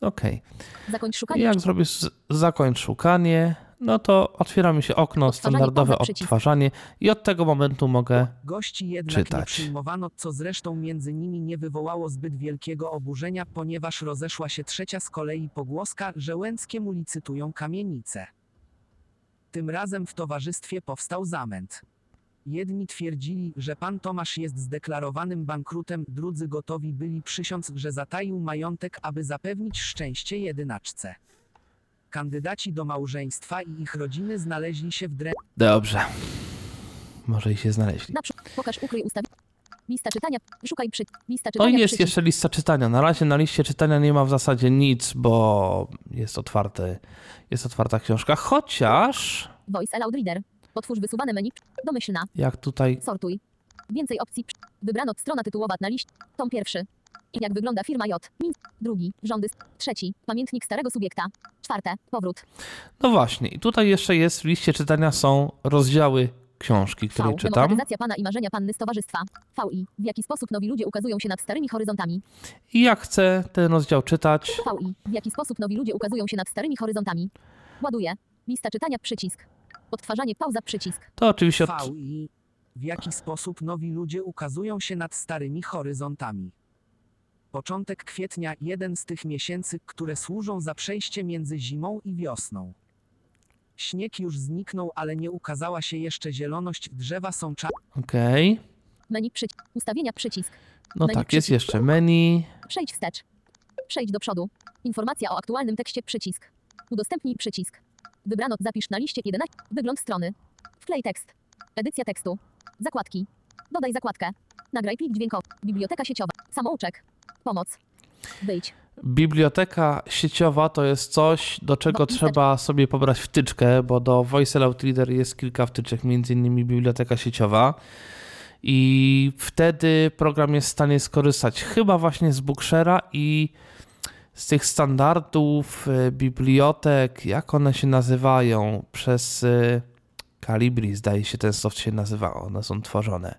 Okej. Zakończ I szukanie Jak zrobisz zakończ szukanie, no to otwiera mi się okno, Odtwarzanie, standardowe odtwarzanie i od tego momentu mogę Gości jednak nie Czytać. przyjmowano, co zresztą między nimi nie wywołało zbyt wielkiego oburzenia, ponieważ rozeszła się trzecia z kolei pogłoska, że Łęckiemu licytują kamienice. Tym razem w towarzystwie powstał zamęt. Jedni twierdzili, że pan Tomasz jest zdeklarowanym bankrutem, drudzy gotowi byli przysiąc, że zataił majątek, aby zapewnić szczęście jedynaczce. Kandydaci do małżeństwa i ich rodziny znaleźli się w drę... Dobrze. Może i się znaleźli. Naprzód. Pokaż ukryj ustaw. Lista czytania. Szukaj przy. Lista No czytania. i jest przycisk. jeszcze lista czytania. Na razie na liście czytania nie ma w zasadzie nic, bo jest otwarte, jest otwarta książka. Chociaż, Voice Allowed Reader. Otwórz wysuwane menu. Domyślna. jak tutaj Sortuj. Więcej opcji. Wybrano strona tytułowa na liście. Tom pierwszy. Jak wygląda firma J. Min. Drugi. Rządy. Trzeci. Pamiętnik starego subiekta. Czwarte. Powrót. No właśnie, i tutaj jeszcze jest w liście czytania są rozdziały książki, V. której czytam. Demokratyzacja pana i marzenia panny z towarzystwa. VI. W jaki sposób nowi ludzie ukazują się nad starymi horyzontami. I jak chcę ten rozdział czytać, VI. W jaki sposób nowi ludzie ukazują się nad starymi horyzontami. Ładuję. Lista czytania przycisk. Odtwarzanie pauza przycisk. to oczywiście od... VI. W jaki sposób nowi ludzie ukazują się nad starymi horyzontami. Początek kwietnia, jeden z tych miesięcy, które służą za przejście między zimą i wiosną. Śnieg już zniknął, ale nie ukazała się jeszcze zieloność, drzewa są czarne. Okej. Menu przycisk. Ustawienia przycisk. No Menu tak, jest przycisk. jeszcze menu. Przejdź wstecz. Przejdź do przodu. Informacja o aktualnym tekście przycisk. Udostępnij przycisk. Wybrano zapisz na liście 11. Wygląd strony. Wklej tekst. Edycja tekstu. Zakładki. Dodaj zakładkę. Nagraj plik dźwiękowy. Biblioteka sieciowa. Samouczek. Pomoc. Wyjdź. Biblioteka sieciowa to jest coś, do czego Bo- trzeba sobie pobrać wtyczkę, bo do Voice Reader jest kilka wtyczek, między innymi biblioteka sieciowa. I wtedy program jest w stanie skorzystać chyba właśnie z Bookshare'a i z tych standardów y, bibliotek, jak one się nazywają, przez y, Calibri zdaje się ten soft się nazywa, one są tworzone.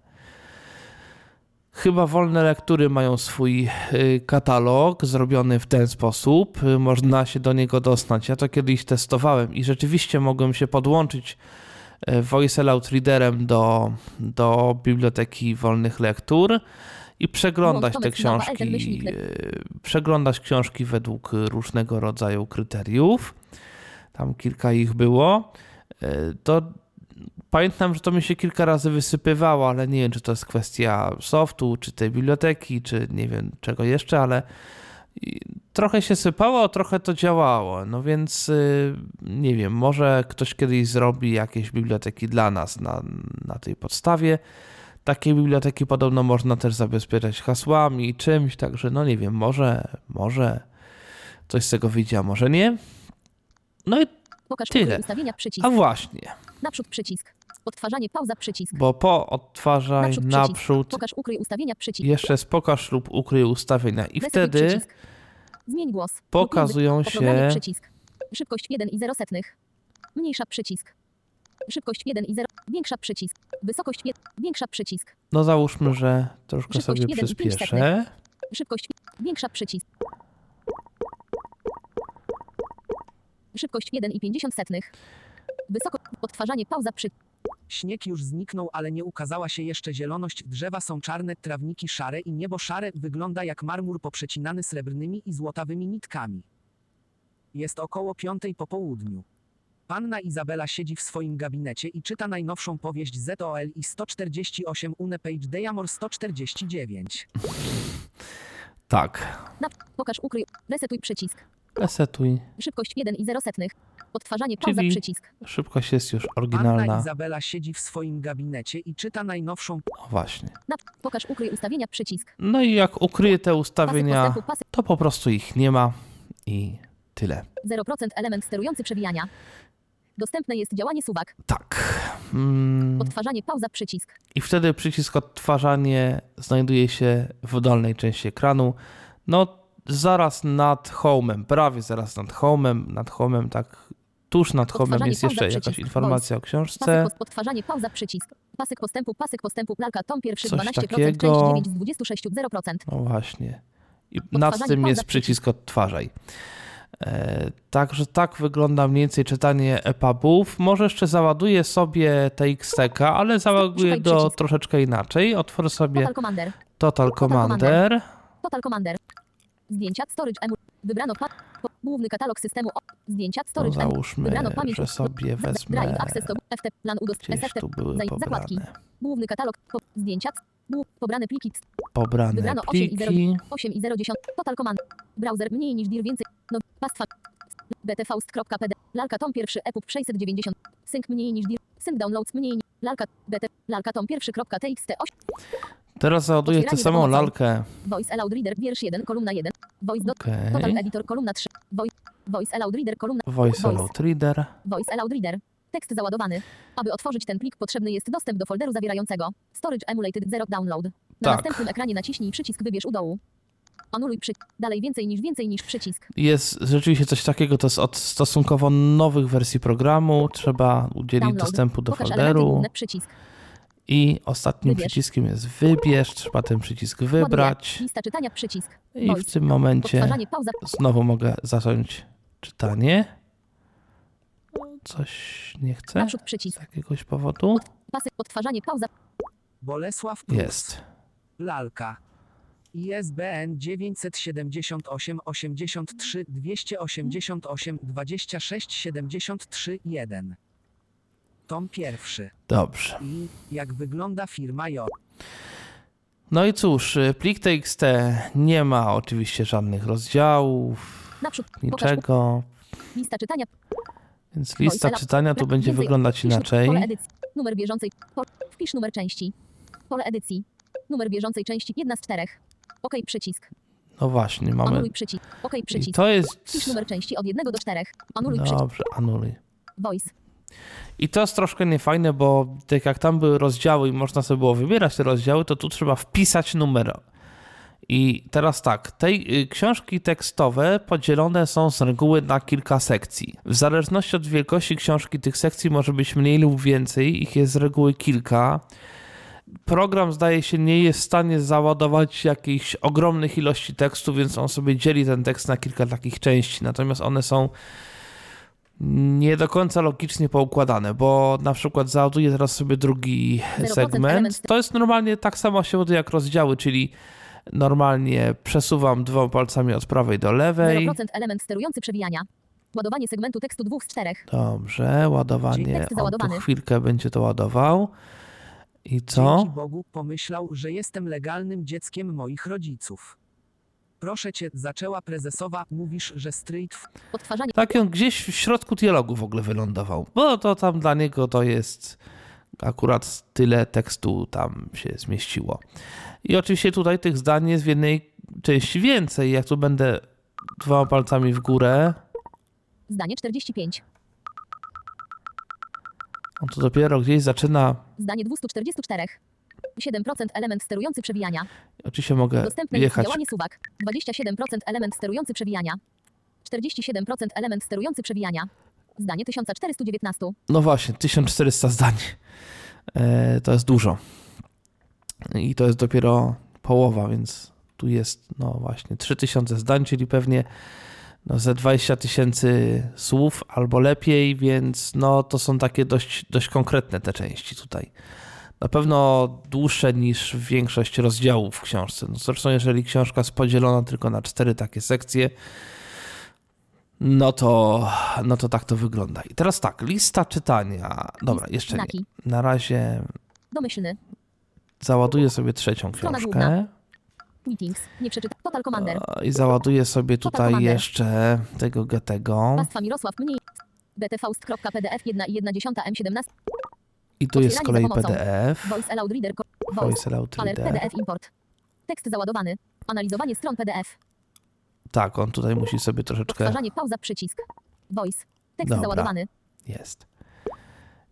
Chyba wolne lektury mają swój y, katalog zrobiony w ten sposób. Można się do niego dostać. Ja to kiedyś testowałem i rzeczywiście mogłem się podłączyć y, Voice Aloud Readerem do, do biblioteki wolnych lektur i przeglądać te Tomek, mapa, książki, y, przeglądać książki według różnego rodzaju kryteriów. Tam kilka ich było. To Pamiętam, że to mi się kilka razy wysypywało, ale nie wiem, czy to jest kwestia softu, czy tej biblioteki, czy nie wiem czego jeszcze, ale trochę się sypało, trochę to działało. No więc y, nie wiem, może ktoś kiedyś zrobi jakieś biblioteki dla nas na, na tej podstawie. Takie biblioteki podobno można też zabezpieczać hasłami i czymś, także no nie wiem, może, może coś z tego wyjdzie, a może nie. No i Pokaż Tyle. ustawienia przycisk. a właśnie, Naprzód przycisk. Odtwarzanie pauza przycisk. bo po odtwarzaj Naprzód naprzód Pokaż ukryj ustawienia przycisk. jeszcze jest pokaż lub ukryj ustawienia i wtedy przycisk. Zmień głos. pokazują się przycisk. Szybkość 1 i 0 setnych. Mniejsza przycisk. Szybkość 1 i 0. Większa przycisk. Wysokość 1. Większa przycisk. no załóżmy, że troszkę Szybkość sobie przyspieszę. Szybkość. Większa przycisk. Szybkość 1,50 setnych. Wysoko. Odtwarzanie pauza przy. Śnieg już zniknął, ale nie ukazała się jeszcze zieloność, drzewa są czarne, trawniki szare i niebo szare, wygląda jak marmur poprzecinany srebrnymi i złotawymi nitkami. Jest około piątej po południu. Panna Izabela siedzi w swoim gabinecie i czyta najnowszą powieść ZOL i 148 Une Page Dayamor 149. Tak. Na, pokaż ukryj. Resetuj przycisk. Resetuj. Szybkość 1 i 0 setnych. Odtwarzanie pauza Czyli- przycisk. Szybkość jest już oryginalna. Izabela siedzi w swoim gabinecie i czyta najnowszą O, właśnie. Na, pokaż ukryj ustawienia przycisk. No i jak ukryję te Pasek ustawienia, postępu pasek to po prostu ich nie ma i tyle. 0% element sterujący przewijania. Dostępne jest działanie suwak. Tak. Mm, Odtwarzanie pauza przycisk. I wtedy przycisk odtwarzanie znajduje się w dolnej części ekranu. No, zaraz nad home'em, prawie zaraz nad home'em, nad home'em, tak tuż nad Odtwarzanie jest jeszcze jakaś przycisk. informacja o Pasek książce. post, odtwarzanie pauza przycisk. Pasek postępu pasek postępu lalka tom pierwszy Coś 12% takiego. część 9 z 26 0%. No właśnie. I nad tym jest przycisk odtwarzaj. E, Także tak wygląda mniej więcej czytanie EPUBów. Może jeszcze załaduję sobie TXTK, ale załaduję przycisk. troszeczkę inaczej. Otworzę sobie Total Commander. Total Commander. Total Commander. Zdjęcia storage emu. Wybrano pa, po, główny katalog systemu. O, zdjęcia No storage emu. załóżmy, Wybrano pamięć. że sobie wezmę Drive access to FT plan udost SFT. zakładki. Główny katalog. Po, zdjęcia. Pobrane pliki. pobrane Wybrano 8 i 0. pliki. 8 i 0 10. Total Command. Browser mniej niż dir więcej. No, pastwa. btfaust.pd. Lalka tom pierwszy EPUB 690. Sync mniej niż dir. Sync downloads mniej niż. Lalka. bt. Lalka tom pierwszy.txt 8. Teraz załaduję tę samą lalkę. Voice allowed reader wiersz 1 kolumna 1. Voice dot. Total Okej. editor kolumna 3. Voice. Voice allowed reader kolumna. Voice Voice. Allowed Reader. Voice allowed reader. Tekst załadowany. Aby otworzyć ten plik potrzebny jest dostęp do folderu zawierającego Storage Emulated Zero Download. Na Tak. następnym ekranie naciśnij przycisk wybierz u dołu. Anuluj przy... Dalej więcej niż więcej niż przycisk. Jest rzeczywiście coś takiego, to jest od stosunkowo nowych wersji programu. Trzeba udzielić Download. dostępu do Pokaż folderu. przycisk. I ostatnim Wybierz. przyciskiem jest wybierz. Trzeba ten przycisk wybrać. Lista czytania przycisk. I w tym momencie znowu mogę zacząć czytanie. Coś nie chcę Naprzód z jakiegoś powodu. Pasy. Odtwarzanie pauza. Bolesław Prus. Jest. Lalka. ISBN 978 83 288 26 73 1. Tom pierwszy. Dobrze. I jak wygląda firma J. No i cóż, y, plik TXT nie ma oczywiście żadnych rozdziałów, Naprzód. Niczego, lista czytania. więc lista czytania tu będzie więcej. wyglądać Wpisz inaczej. Pole edycji. Numer bieżącej. Wpisz numer części. Pole edycji. Numer bieżącej części. Jedna z czterech. OK przycisk. No właśnie, mamy. Anuluj przycisk. OK I przycisk. to jest. Wpisz numer części od 1 do 4. Anuluj przycisk. Dobrze, anuluj. Voice. I to jest troszkę niefajne, bo tak jak tam były rozdziały i można sobie było wybierać te rozdziały, to tu trzeba wpisać numer. I teraz tak, te y, książki tekstowe podzielone są z reguły na kilka sekcji. W zależności od wielkości książki tych sekcji może być mniej lub więcej, ich jest z reguły kilka. Program zdaje się nie jest w stanie załadować jakichś ogromnych ilości tekstu, więc on sobie dzieli ten tekst na kilka takich części. Natomiast one są nie do końca logicznie poukładane, bo na przykład załaduję teraz sobie drugi 0% segment. To jest normalnie tak samo się ładuje jak rozdziały, czyli normalnie przesuwam dwoma palcami od prawej do lewej. 0% element sterujący przewijania. Ładowanie segmentu tekstu 2 z 4. Dobrze, Czyli ładowanie. tekst On tu chwilkę będzie to ładował. I co? Dzięki Bogu pomyślał, że jestem legalnym dzieckiem moich rodziców. Proszę cię, zaczęła prezesowa, mówisz, że street w... Odtwarzanie. Tak on gdzieś w środku dialogu w ogóle wylądował. Bo to tam dla niego to jest akurat tyle tekstu tam się zmieściło. I oczywiście tutaj tych zdań jest w jednej części więcej. Jak tu będę dwoma palcami w górę, Zdanie 45. on tu dopiero gdzieś zaczyna. Zdanie 244. 7% element sterujący przewijania. Oczywiście mogę Dostępne jest jechać. działanie suwak. 27% element sterujący przewijania. 47% element sterujący przewijania. Zdanie 1419. No właśnie, 1400 zdań. E, to jest dużo. I to jest dopiero połowa, więc tu jest, no właśnie, 3000 zdań, czyli pewnie no, ze 20 tysięcy słów albo lepiej, więc no to są takie dość, dość konkretne te części tutaj. Na pewno dłuższe niż większość rozdziałów w książce. No zresztą, jeżeli książka jest podzielona tylko na cztery takie sekcje, no to, no to tak to wygląda. I teraz tak, lista czytania. Dobra, jeszcze nie. Na razie Domyślny. załaduję sobie trzecią książkę. Meetings. Nie przeczyta. Total Commander. I załaduję sobie tutaj jeszcze tego getego. Pastwa Mirosław mniej. btfaust.pdf 1 i 1 dziesiąta M17. I tu jest z kolei PDF. Voice Aloud Reader. Voice. Alert Reader. PDF import. Tekst załadowany. Analizowanie stron PDF. Tak, on tutaj musi sobie troszeczkę... Odtwarzanie pauza przycisk. Voice. Tekst Dobra. załadowany. Jest.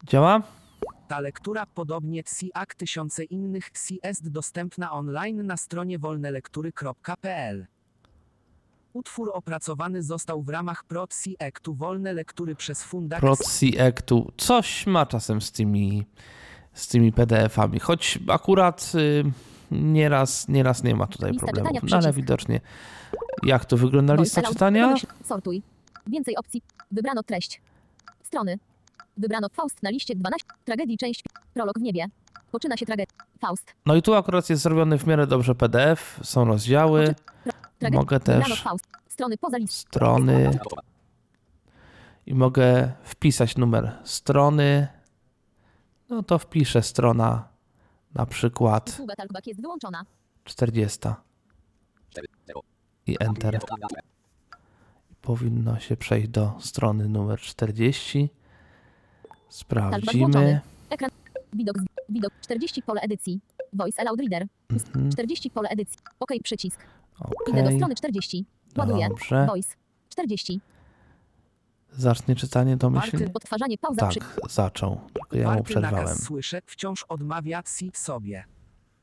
Działa? Ta lektura, podobnie jak tysiące innych, jest dostępna online na stronie wolnelektury.pl. Utwór opracowany został w ramach Protsi Actu Wolne Lektury przez Fundację Proxy Actu. Coś ma czasem z tymi, z tymi PDF-ami, choć akurat y, nieraz, nieraz nie ma tutaj Lista problemów. czytania, No ale widocznie, jak to wygląda Voice lista czytania? Sortuj. Więcej opcji. Wybrano treść. Strony. Wybrano Faust na liście 12. Tragedii część. Prolog w niebie. Poczyna się tragedia. Faust. No i tu akurat jest zrobiony w miarę dobrze PDF, są rozdziały. Mogę też. Strony i mogę wpisać numer strony. No to wpiszę strona na przykład Usługa talkback jest wyłączona. 40 i Enter. Powinno się przejść do strony numer 40. Sprawdzimy. Widok. Widok. 40 pole edycji. Voice Aloud Reader. Mhm. 40 pole edycji. OK przycisk. Ok. Idę do strony 40. Ładuję. Dobrze. Voice. 40. Zacznie czytanie domyślnie? Odtwarzanie pauza przy... Tak, zaczął. Tylko ja mu przerwałem. nakaz słyszę, wciąż odmawia si sobie.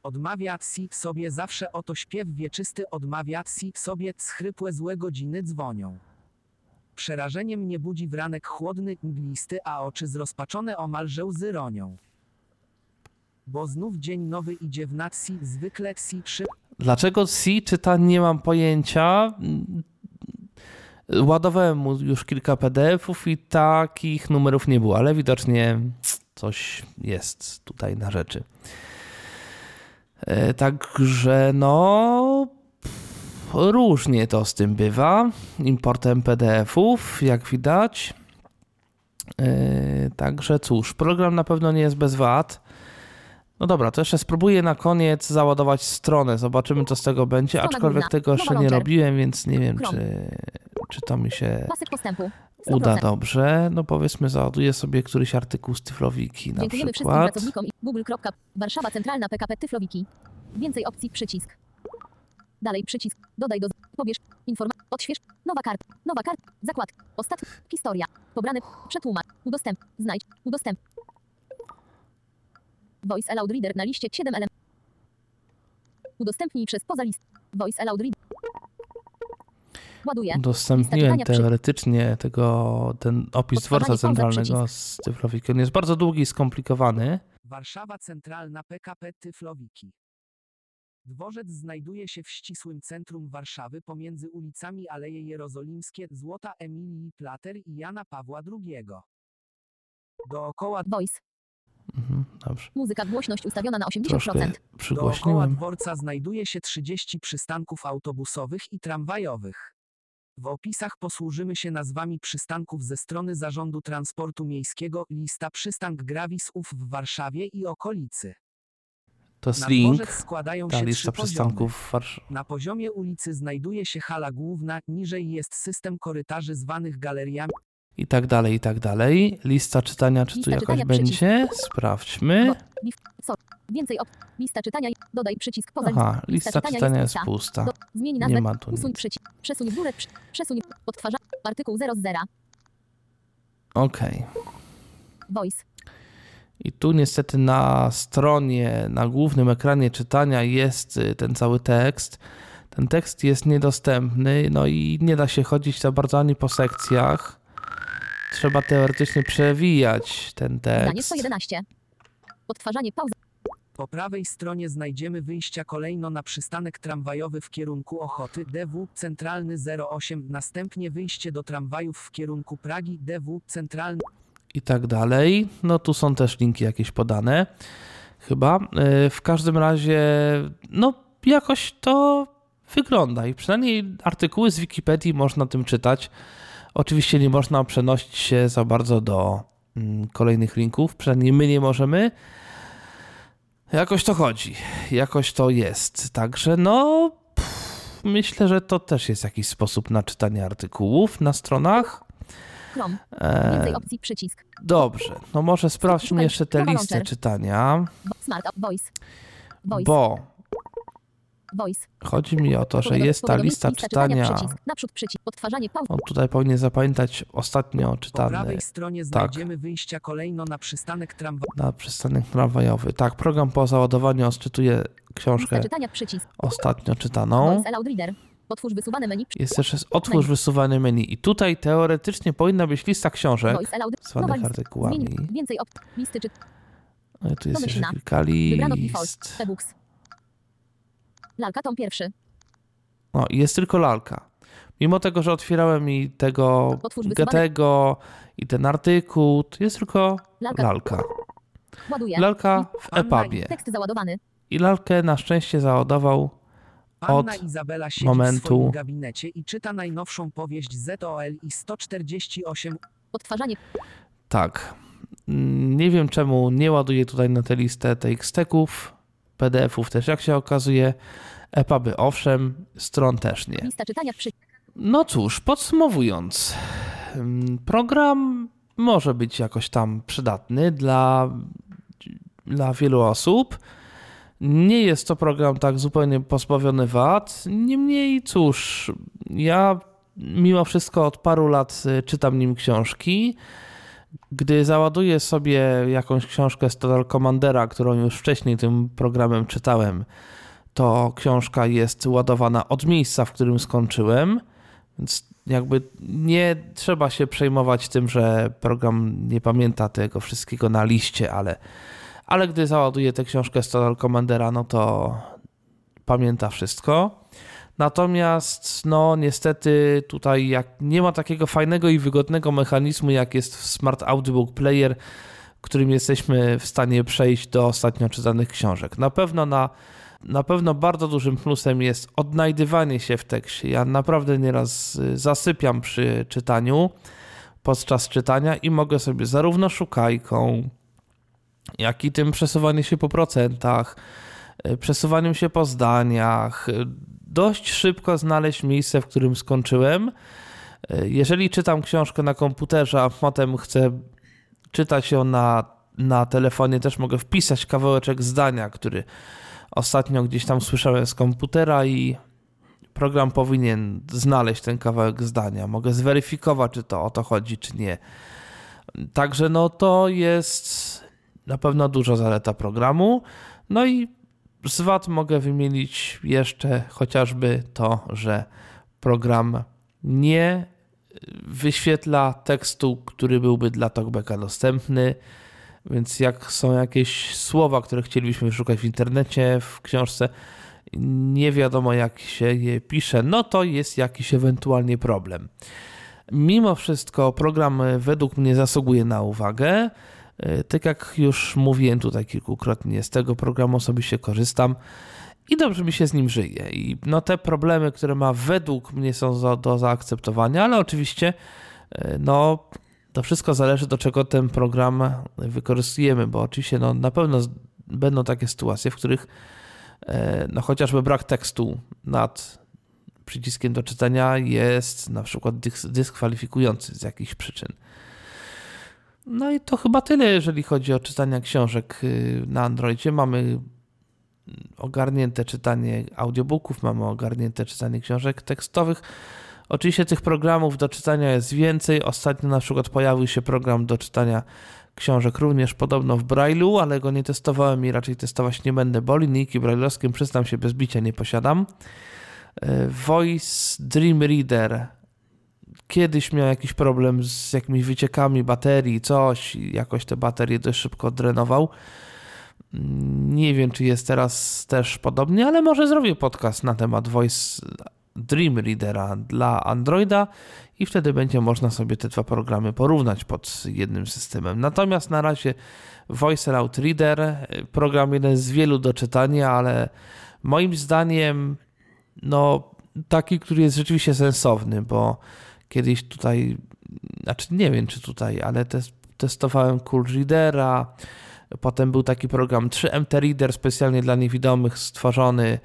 Odmawia si sobie zawsze oto śpiew wieczysty odmawia si sobie schrypłe złe godziny dzwonią. Przerażeniem nie budzi wranek chłodny, mglisty, a oczy zrozpaczone omalże łzy ronią. Bo znów dzień nowy idzie w nacji, zwykle si szyb Dlaczego C czyta, nie mam pojęcia. Ładowałem mu już kilka PDF-ów i takich numerów nie było, ale widocznie coś jest tutaj na rzeczy. E, Także no. Różnie to z tym bywa. Importem PDF-ów, jak widać. E, Także cóż, program na pewno nie jest bez wad. No dobra, to jeszcze spróbuję na koniec załadować stronę. Zobaczymy, co z tego będzie. Aczkolwiek tego jeszcze nie robiłem, więc nie wiem, czy, czy to mi się Pasek postępu. 100%. uda dobrze. No powiedzmy, załaduję sobie któryś artykuł z Tyflowiki na Dziękujemy wszystkim przykład. pracownikom Google. Warszawa Centralna PKP Tyflowiki. Więcej opcji przycisk. Dalej przycisk. Dodaj do. Pobierz. Inform. Odśwież. Nowa karta. Nowa karta. Zakład. Ostatni. Historia. Pobrany. Przetłumacz. Udostęp. Znajdź. Udostęp. Voice Aloud Reader na liście 7 elementów. Udostępnij przez poza list. Voice Aloud Reader. Ładuję. Udostępniłem teoretycznie tego, ten opis dworca centralnego z Tyflowiki. On jest bardzo długi i skomplikowany. Warszawa Centralna PKP Tyflowiki. Dworzec znajduje się w ścisłym centrum Warszawy pomiędzy ulicami Aleje Jerozolimskie, Złota Emilii Plater i Jana Pawła II. Dookoła, Voice. Mhm, dobrze. Muzyka. Głośność ustawiona na 80%. Troszkę dookoła przygłośniłem. dworca znajduje się 30 przystanków autobusowych i tramwajowych. W opisach posłużymy się nazwami przystanków ze strony Zarządu Transportu Miejskiego, lista przystank Gravis-ów w Warszawie i okolicy. To jest Na link, składają ta się lista poziomy. przystanków w Warszawie. Na poziomie ulicy znajduje się hala główna, niżej jest system korytarzy zwanych galeriami. I tak dalej, i tak dalej. Lista czytania, czy tu Lista czytania, przycisk. będzie? Sprawdźmy. Więcej op. Lista czytania. Dodaj przycisk poza Aha, lista czytania jest pusta. Do, zmień nazwę. Nie ma tu usuń nic. przycisk. Przesuń górę. Przesuń. Odtwarza. Artykuł 0 z 0. Okej. Voice. I tu niestety na stronie, na głównym ekranie czytania jest y, ten cały tekst. Ten tekst jest niedostępny, no i nie da się chodzić za bardzo ani po sekcjach. Trzeba teoretycznie przewijać ten Zdanie tekst. 111. Odtwarzanie pauza. Po prawej stronie znajdziemy wyjścia kolejno na przystanek tramwajowy w kierunku Ochoty DW centralny 08, następnie wyjście do tramwajów w kierunku Pragi DW centralny i tak dalej. No tu są też linki jakieś podane, chyba. Yy, W każdym razie, no jakoś to wygląda i przynajmniej artykuły z Wikipedii można tym czytać. Oczywiście nie można przenosić się za bardzo do mm, kolejnych linków, przynajmniej my nie możemy. Jakoś to chodzi, jakoś to jest. Także no, myślę, że to też jest jakiś sposób na czytanie artykułów na stronach. Chrome. E, Więcej opcji. Przycisk. dobrze, no może sprawdźmy jeszcze listę launcher. czytania, Smart. Voice. bo Voice. chodzi mi o to, że jest ta lista czytania. Przycisk. Naprzód przycisk. Odtwarzanie pauz. On tutaj powinien zapamiętać ostatnio Po czytany prawej stronie znajdziemy wyjścia kolejno na przystanek tramwajowy. na przystanek tramwajowy. Tak, program po załadowaniu odczytuje książkę Lista czytania. Przycisk. ostatnio czytaną. Otwórz wysuwane menu. Jest też jest otwórz wysuwane menu i tutaj teoretycznie powinna być lista książek zwanych artykułami. Więcej opcji. Listy czy No i tu jest jeszcze kilka list. Lalka tom pierwszy. No i jest tylko lalka. Mimo tego, że otwierałem i tego. Getego i ten artykuł, to jest tylko Lalka. lalka. Ładuje. Lalka w Anna EPUBie. Tekst załadowany. I lalkę na szczęście załadował Anna Od Izabela siedzi momentu- w swoim gabinecie i czyta najnowszą powieść ZOL i 148 Odtwarzanie. tak. Mm, Nie wiem czemu nie ładuje tutaj na tę listę TXT-ków, PDF-ów też jak się okazuje, EPUBy owszem, stron też nie. No cóż, podsumowując, ym, program może być jakoś tam przydatny dla, dla wielu osób. Nie jest to program tak zupełnie pozbawiony wad. Niemniej, cóż, ja mimo wszystko od paru lat y, czytam nim książki. Gdy załaduję sobie jakąś książkę Total Commandera, którą już wcześniej tym programem czytałem, to książka jest ładowana od miejsca, w którym skończyłem. Więc jakby nie trzeba się przejmować tym, że program nie pamięta tego wszystkiego na liście, ale, ale gdy załaduje tę książkę Total Commandera, no to pamięta wszystko. Natomiast, no niestety tutaj jak nie ma takiego fajnego i wygodnego mechanizmu, jak jest w Smart Audiobook Player, którym jesteśmy w stanie przejść do ostatnio czytanych książek. Na pewno na na pewno bardzo dużym plusem jest odnajdywanie się w tekście. Ja naprawdę nieraz y, zasypiam przy czytaniu, podczas czytania i mogę sobie zarówno szukajką, jak i tym przesuwaniem się po procentach, y, przesuwaniem się po zdaniach, y, dość szybko znaleźć miejsce, w którym skończyłem. Y, Jeżeli czytam książkę na komputerze, a potem chcę czytać ją na, na telefonie, też mogę wpisać kawałeczek zdania, który ostatnio gdzieś tam słyszałem z komputera i program powinien znaleźć ten kawałek zdania. Mogę zweryfikować, czy to o to chodzi, czy nie. Także no to jest na pewno duża zaleta programu. No i z wad mogę wymienić jeszcze chociażby to, że program nie wyświetla tekstu, który byłby dla talkbacka dostępny. Więc jak są jakieś słowa, które chcielibyśmy szukać w internecie, w książce, nie wiadomo jak się je pisze, no to jest jakiś ewentualnie problem. Mimo wszystko program według mnie zasługuje na uwagę. E, Tak jak już mówiłem tutaj kilkukrotnie, z tego programu osobiście korzystam i dobrze mi się z nim żyje. I no te problemy, które ma według mnie są za, do zaakceptowania, ale oczywiście e, no to wszystko zależy do czego ten program wykorzystujemy, bo oczywiście no, na pewno będą takie sytuacje, w których e, no, chociażby brak tekstu nad przyciskiem do czytania jest na przykład dys- dyskwalifikujący z jakichś przyczyn. No i to chyba tyle, jeżeli chodzi o czytanie książek y, na Androidzie. Mamy ogarnięte czytanie audiobooków, mamy ogarnięte czytanie książek tekstowych. Oczywiście tych programów do czytania jest więcej. Ostatnio na przykład pojawił się program do czytania książek również podobno w Braille'u, ale go nie testowałem i raczej testować nie będę, bo linijki braille'owskie przyznam się bez bicia nie posiadam. E, Voice Dream Reader kiedyś miał jakiś problem z jakimiś wyciekami baterii, coś i jakoś te baterie dość szybko drenował. Mm, Nie wiem, czy jest teraz też podobnie, ale może zrobię podcast na temat Voice Dream Readera dla Androida i wtedy będzie można sobie te dwa programy porównać pod jednym systemem. Natomiast na razie Voice Route Reader, program jeden z wielu do czytania, ale moim zdaniem no taki, który jest rzeczywiście sensowny, bo kiedyś tutaj, znaczy nie wiem czy tutaj, ale tes- testowałem Cool Readera, potem był taki program 3MT Reader specjalnie dla niewidomych stworzony,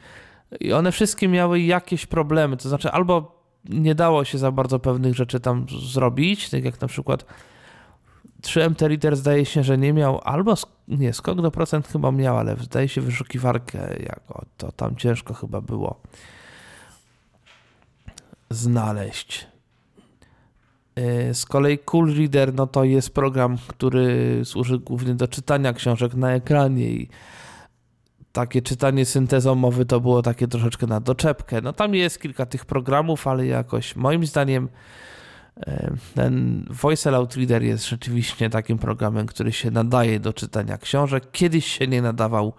I one wszystkie miały jakieś problemy, to znaczy albo nie dało się za bardzo pewnych rzeczy tam zrobić, tak jak na przykład 3MT Reader zdaje się, że nie miał, albo nie, skok do procent chyba miał, ale zdaje się wyszukiwarkę jako, to tam ciężko chyba było znaleźć. E, z kolei Cool Reader no to jest program, który służy głównie do czytania książek na ekranie i takie czytanie syntezą mowy to było takie troszeczkę na doczepkę. No tam jest kilka tych programów, ale jakoś moim zdaniem e, ten Voice Aloud Reader jest rzeczywiście takim programem, który się nadaje do czytania książek. Kiedyś się nie nadawał,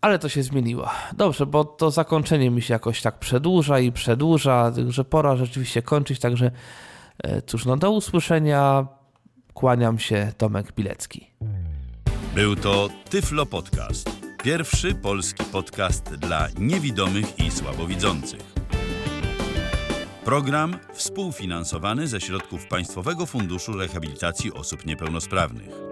ale to się zmieniło. Dobrze, bo to zakończenie mi się jakoś tak przedłuża i przedłuża, że pora rzeczywiście kończyć, także e, cóż, no do usłyszenia. Kłaniam się, Tomek Pilecki. Był to Tyflo Podcast. Pierwszy polski podcast dla niewidomych i słabowidzących. Program współfinansowany ze środków Państwowego Funduszu Rehabilitacji Osób Niepełnosprawnych.